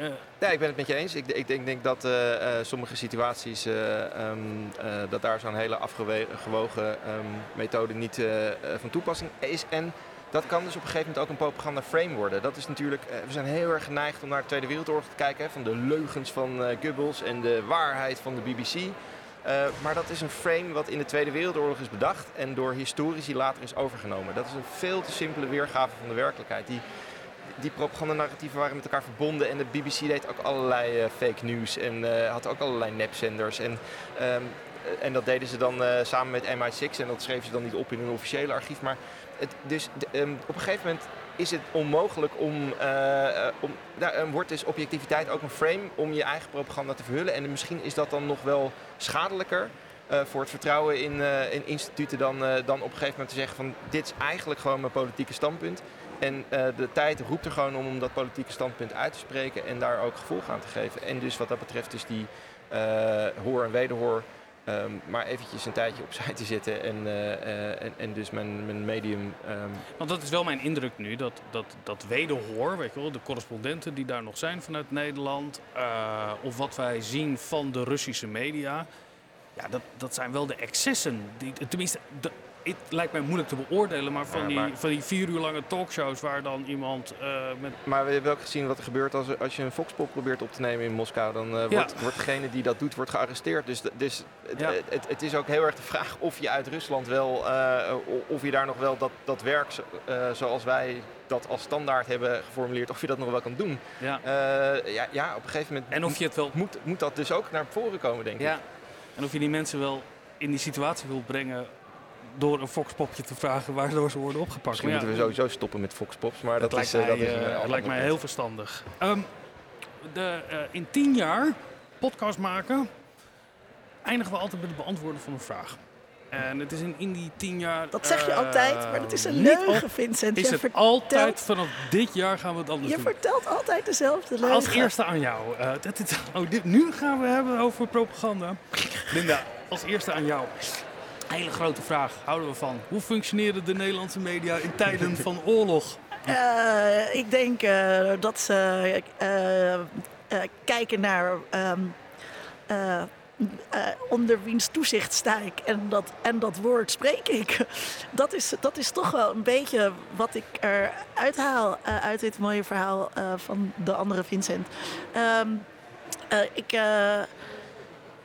Uh... Ja, ik ben het met je eens. Ik, ik denk, denk, dat uh, uh, sommige situaties, um, dat daar zo'n hele afgewogen um, methode niet van toepassing is. En dat kan dus op een gegeven moment ook een propaganda frame worden. Dat is natuurlijk, we zijn heel erg geneigd om naar de Tweede Wereldoorlog te kijken. Hè, van de leugens van Goebbels en de waarheid van de BBC. maar dat is een frame wat in de Tweede Wereldoorlog is bedacht en door historici later is overgenomen. Dat is een veel te simpele weergave van de werkelijkheid. Die, die propagandanarratieven waren met elkaar verbonden. En de BBC deed ook allerlei eh, fake news en had ook allerlei nepzenders. En, ehm, en dat deden ze dan samen met MI6 en dat schreven ze dan niet op in hun officiële archief. Maar het, dus ehm, op een gegeven moment is het onmogelijk om, om nou, wordt dus objectiviteit ook een frame om je eigen propaganda te verhullen. En misschien is dat dan nog wel schadelijker uh, voor het vertrouwen in, uh, in instituten dan, uh, dan op een gegeven moment te zeggen van dit is eigenlijk gewoon mijn politieke standpunt. En de tijd roept er gewoon om om dat politieke standpunt uit te spreken en daar ook gevolg aan te geven. En dus wat dat betreft is die hoor en wederhoor um, maar eventjes een tijdje opzij te zetten en, en, en, dus mijn, mijn medium... Um... Want dat is wel mijn indruk nu, dat, dat, dat wederhoor, weet je wel, de correspondenten die daar nog zijn vanuit Nederland, of wat wij zien van de Russische media ja, dat, dat zijn wel de excessen. Die, tenminste, de, het lijkt mij moeilijk te beoordelen, maar van, die, van die vier uur lange talkshows waar dan iemand uh, met... Maar we hebben ook gezien wat er gebeurt als, als je een Foxpop probeert op te nemen in Moskou. Dan uh, wordt, wordt degene die dat doet, wordt gearresteerd. Dus, dus het, het, het, is ook heel erg de vraag of je uit Rusland wel, uh, of je daar nog wel dat, dat werk zoals wij dat als standaard hebben geformuleerd, of je dat nog wel kan doen. Ja, ja, ja op een gegeven moment en of je het wel... moet, moet dat dus ook naar voren komen, denk ja. ik. En of je die mensen wel in die situatie wilt brengen door een foxpopje te vragen waardoor ze worden opgepakt. Misschien moeten we sowieso stoppen met foxpops, maar dat, lijkt is, mij, dat, is, uh, lijkt mij heel verstandig. Um, de, uh, in tien jaar podcast maken eindigen we altijd met het beantwoorden van een vraag. En het is in, in die tien jaar... Dat zeg je altijd, maar dat is een leugen, Vincent. Is je het altijd, vanaf dit jaar gaan we het anders je doen. Je vertelt altijd dezelfde leugen. Als eerste aan jou. Uh, dit, oh, dit, nu gaan we hebben over propaganda. Linda, als eerste aan jou. Hele grote vraag, houden we van. Hoe functioneren de Nederlandse media in tijden van oorlog? Uh, ik denk uh, dat ze kijken naar... Um, uh, onder wiens toezicht sta ik en dat, en dat woord spreek ik. Dat is, dat is toch wel een beetje wat ik eruit haal uh, uit dit mooie verhaal uh, van de andere Vincent. Um, ik,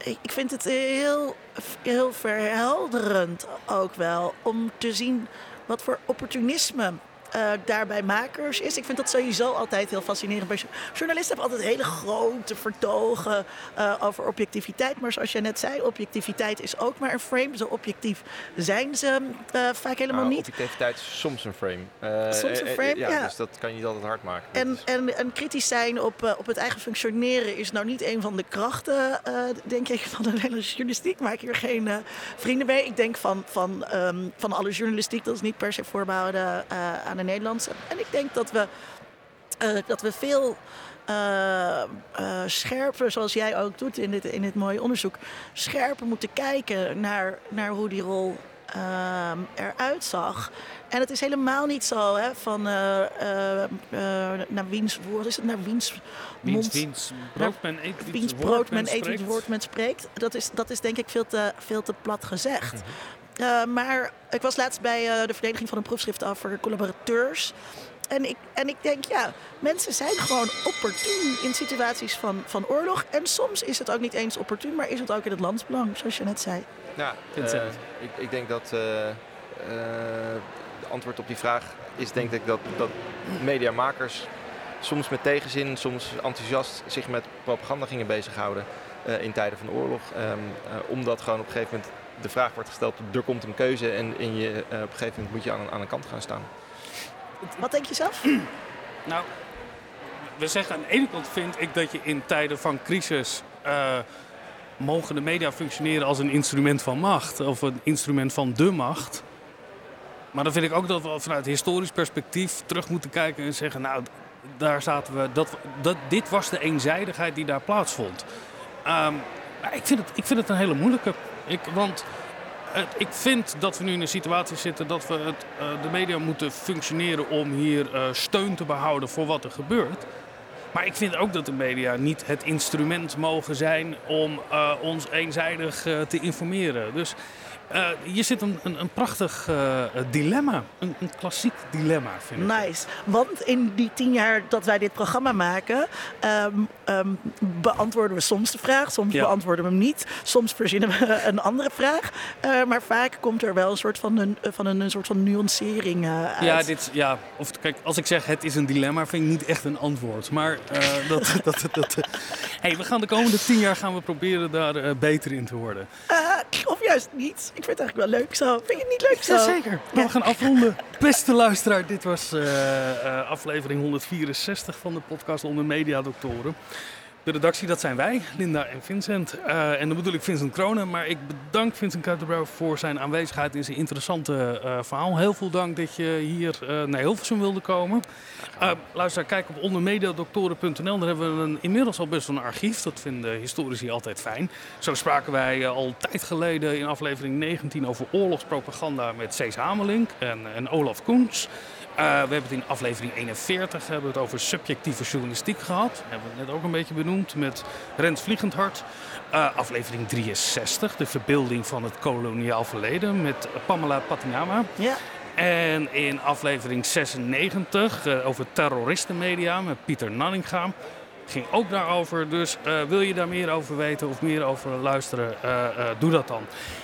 ik, vind het heel, heel verhelderend ook wel om te zien wat voor opportunisme uh, daarbij makers is. Ik vind dat sowieso altijd heel fascinerend. Journalisten hebben altijd hele grote vertogen uh, over objectiviteit. Maar zoals je net zei, objectiviteit is ook maar een frame. Zo objectief zijn ze uh, vaak helemaal nou, niet. Objectiviteit is soms een frame. soms een frame, ja, ja, Dus dat kan je niet altijd hard maken. En, en, en kritisch zijn op, op het eigen functioneren is nou niet een van de krachten, denk ik, van de Nederlandse journalistiek. Maak hier geen vrienden mee. Ik denk van, van, um, van alle journalistiek, dat is niet per se voorbehouden aan de Nederlandse. En ik denk dat we, uh, dat we veel uh, uh, scherper, zoals jij ook doet in dit, in dit mooie onderzoek, scherper moeten kijken naar, naar hoe die rol eruit zag. En het is helemaal niet zo hè, van naar wiens woord is het, naar wiens mond. Wiens, brood men eet, wiens, brood men eet, woord men spreekt. Dat is, dat is denk ik veel te, veel te plat gezegd. Mm -hmm. Uh, maar ik was laatst bij uh, de verdediging van een proefschrift over collaborateurs. En ik, en ik denk, ja, mensen zijn gewoon opportun in situaties van, van oorlog. En soms is het ook niet eens opportun, maar is het ook in het landsbelang, zoals je net zei. Ja, uh, ik, ik denk dat het antwoord op die vraag is denk ik dat, dat mediamakers soms met tegenzin, soms enthousiast zich met propaganda gingen bezighouden in tijden van de oorlog. Um, omdat gewoon op een gegeven moment de vraag wordt gesteld, er komt een keuze en, en je, uh, op een gegeven moment moet je aan, aan een kant gaan staan. Wat denk je zelf? nou, we zeggen aan de ene kant vind ik dat je in tijden van crisis uh, mogen de media functioneren als een instrument van macht of een instrument van de macht. Maar dan vind ik ook dat we vanuit historisch perspectief terug moeten kijken en zeggen, nou, daar zaten we, dat, dat, dit was de eenzijdigheid die daar plaatsvond. Um, maar ik vind, het, ik vind het een hele moeilijke. Ik, want ik vind dat we nu in een situatie zitten dat we het, uh, de media moeten functioneren om hier uh, steun te behouden voor wat er gebeurt. Maar ik vind ook dat de media niet het instrument mogen zijn om uh, ons eenzijdig uh, te informeren. Dus uh, hier zit een, een, een prachtig dilemma. Een, een, klassiek dilemma, vind ik. Nice. Want in die tien jaar dat wij dit programma maken, um, um, beantwoorden we soms de vraag, soms ja. beantwoorden we hem niet. Soms verzinnen we een andere vraag. Maar vaak komt er wel een soort van een, van een, een soort van nuancering uit. Ja, dit, ja of, kijk, als ik zeg het is een dilemma, vind ik niet echt een antwoord. Maar dat, dat, dat, hey, we gaan de komende tien jaar gaan we proberen daar beter in te worden. of juist niet. Ik vind het eigenlijk wel leuk zo. Vind je het niet leuk zo? Jazeker. Ja. We gaan afronden. Beste luisteraar, dit was uh, uh, aflevering 164 van de podcast onder Mediadoktoren. De redactie, dat zijn wij, Linda en Vincent. Uh, en dan bedoel ik Vincent Kronen. Maar ik bedank Vincent Kuitenbrouw voor zijn aanwezigheid in zijn interessante uh, verhaal. Heel veel dank dat je hier uh, naar Hilversum wilde komen. luister, kijk op ondermediadoktoren.nl. Daar hebben we een, inmiddels al best wel een archief. Dat vinden historici altijd fijn. Zo spraken wij al tijd geleden in aflevering 19 over oorlogspropaganda met Cees Hamelink en, en Olaf Koens. Uh, we hebben het in aflevering 41 hebben we het over subjectieve journalistiek gehad. Hebben we het net ook een beetje benoemd met Rens Vliegendhart. Uh, aflevering 63, de verbeelding van het koloniaal verleden met Pamela Patinama. Ja. En in aflevering 96 uh, over terroristenmedia met Pieter Nanninga. Ging ook daarover. Dus wil je daar meer over weten of meer over luisteren, doe dat dan.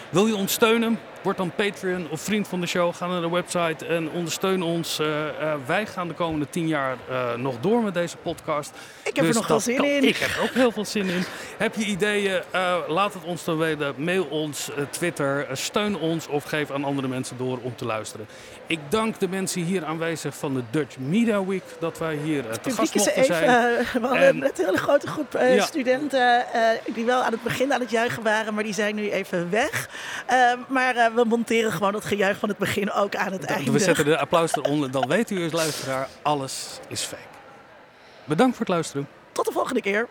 Wil je ons steunen? Word dan Patreon of vriend van de show. Ga naar de website en ondersteun ons. Uh, uh, wij gaan de komende tien jaar uh, nog door met deze podcast. Ik heb dus er nog wel zin kan, in. Ik heb er ook heel veel zin in. Heb je ideeën? laat het ons dan weten. Mail ons, Twitter. steun ons of geef aan andere mensen door om te luisteren. Ik dank de mensen hier aanwezig van de Dutch Media Week dat wij hier te gast mochten zijn. we hadden en, net een hele grote groep ja. studenten die wel aan het begin aan het juichen waren, maar die zijn nu even weg. Uh, maar we monteren gewoon het gejuich van het begin ook aan het einde. We zetten de applaus eronder. Dan weet u als luisteraar, alles is fake. Bedankt voor het luisteren. Tot de volgende keer.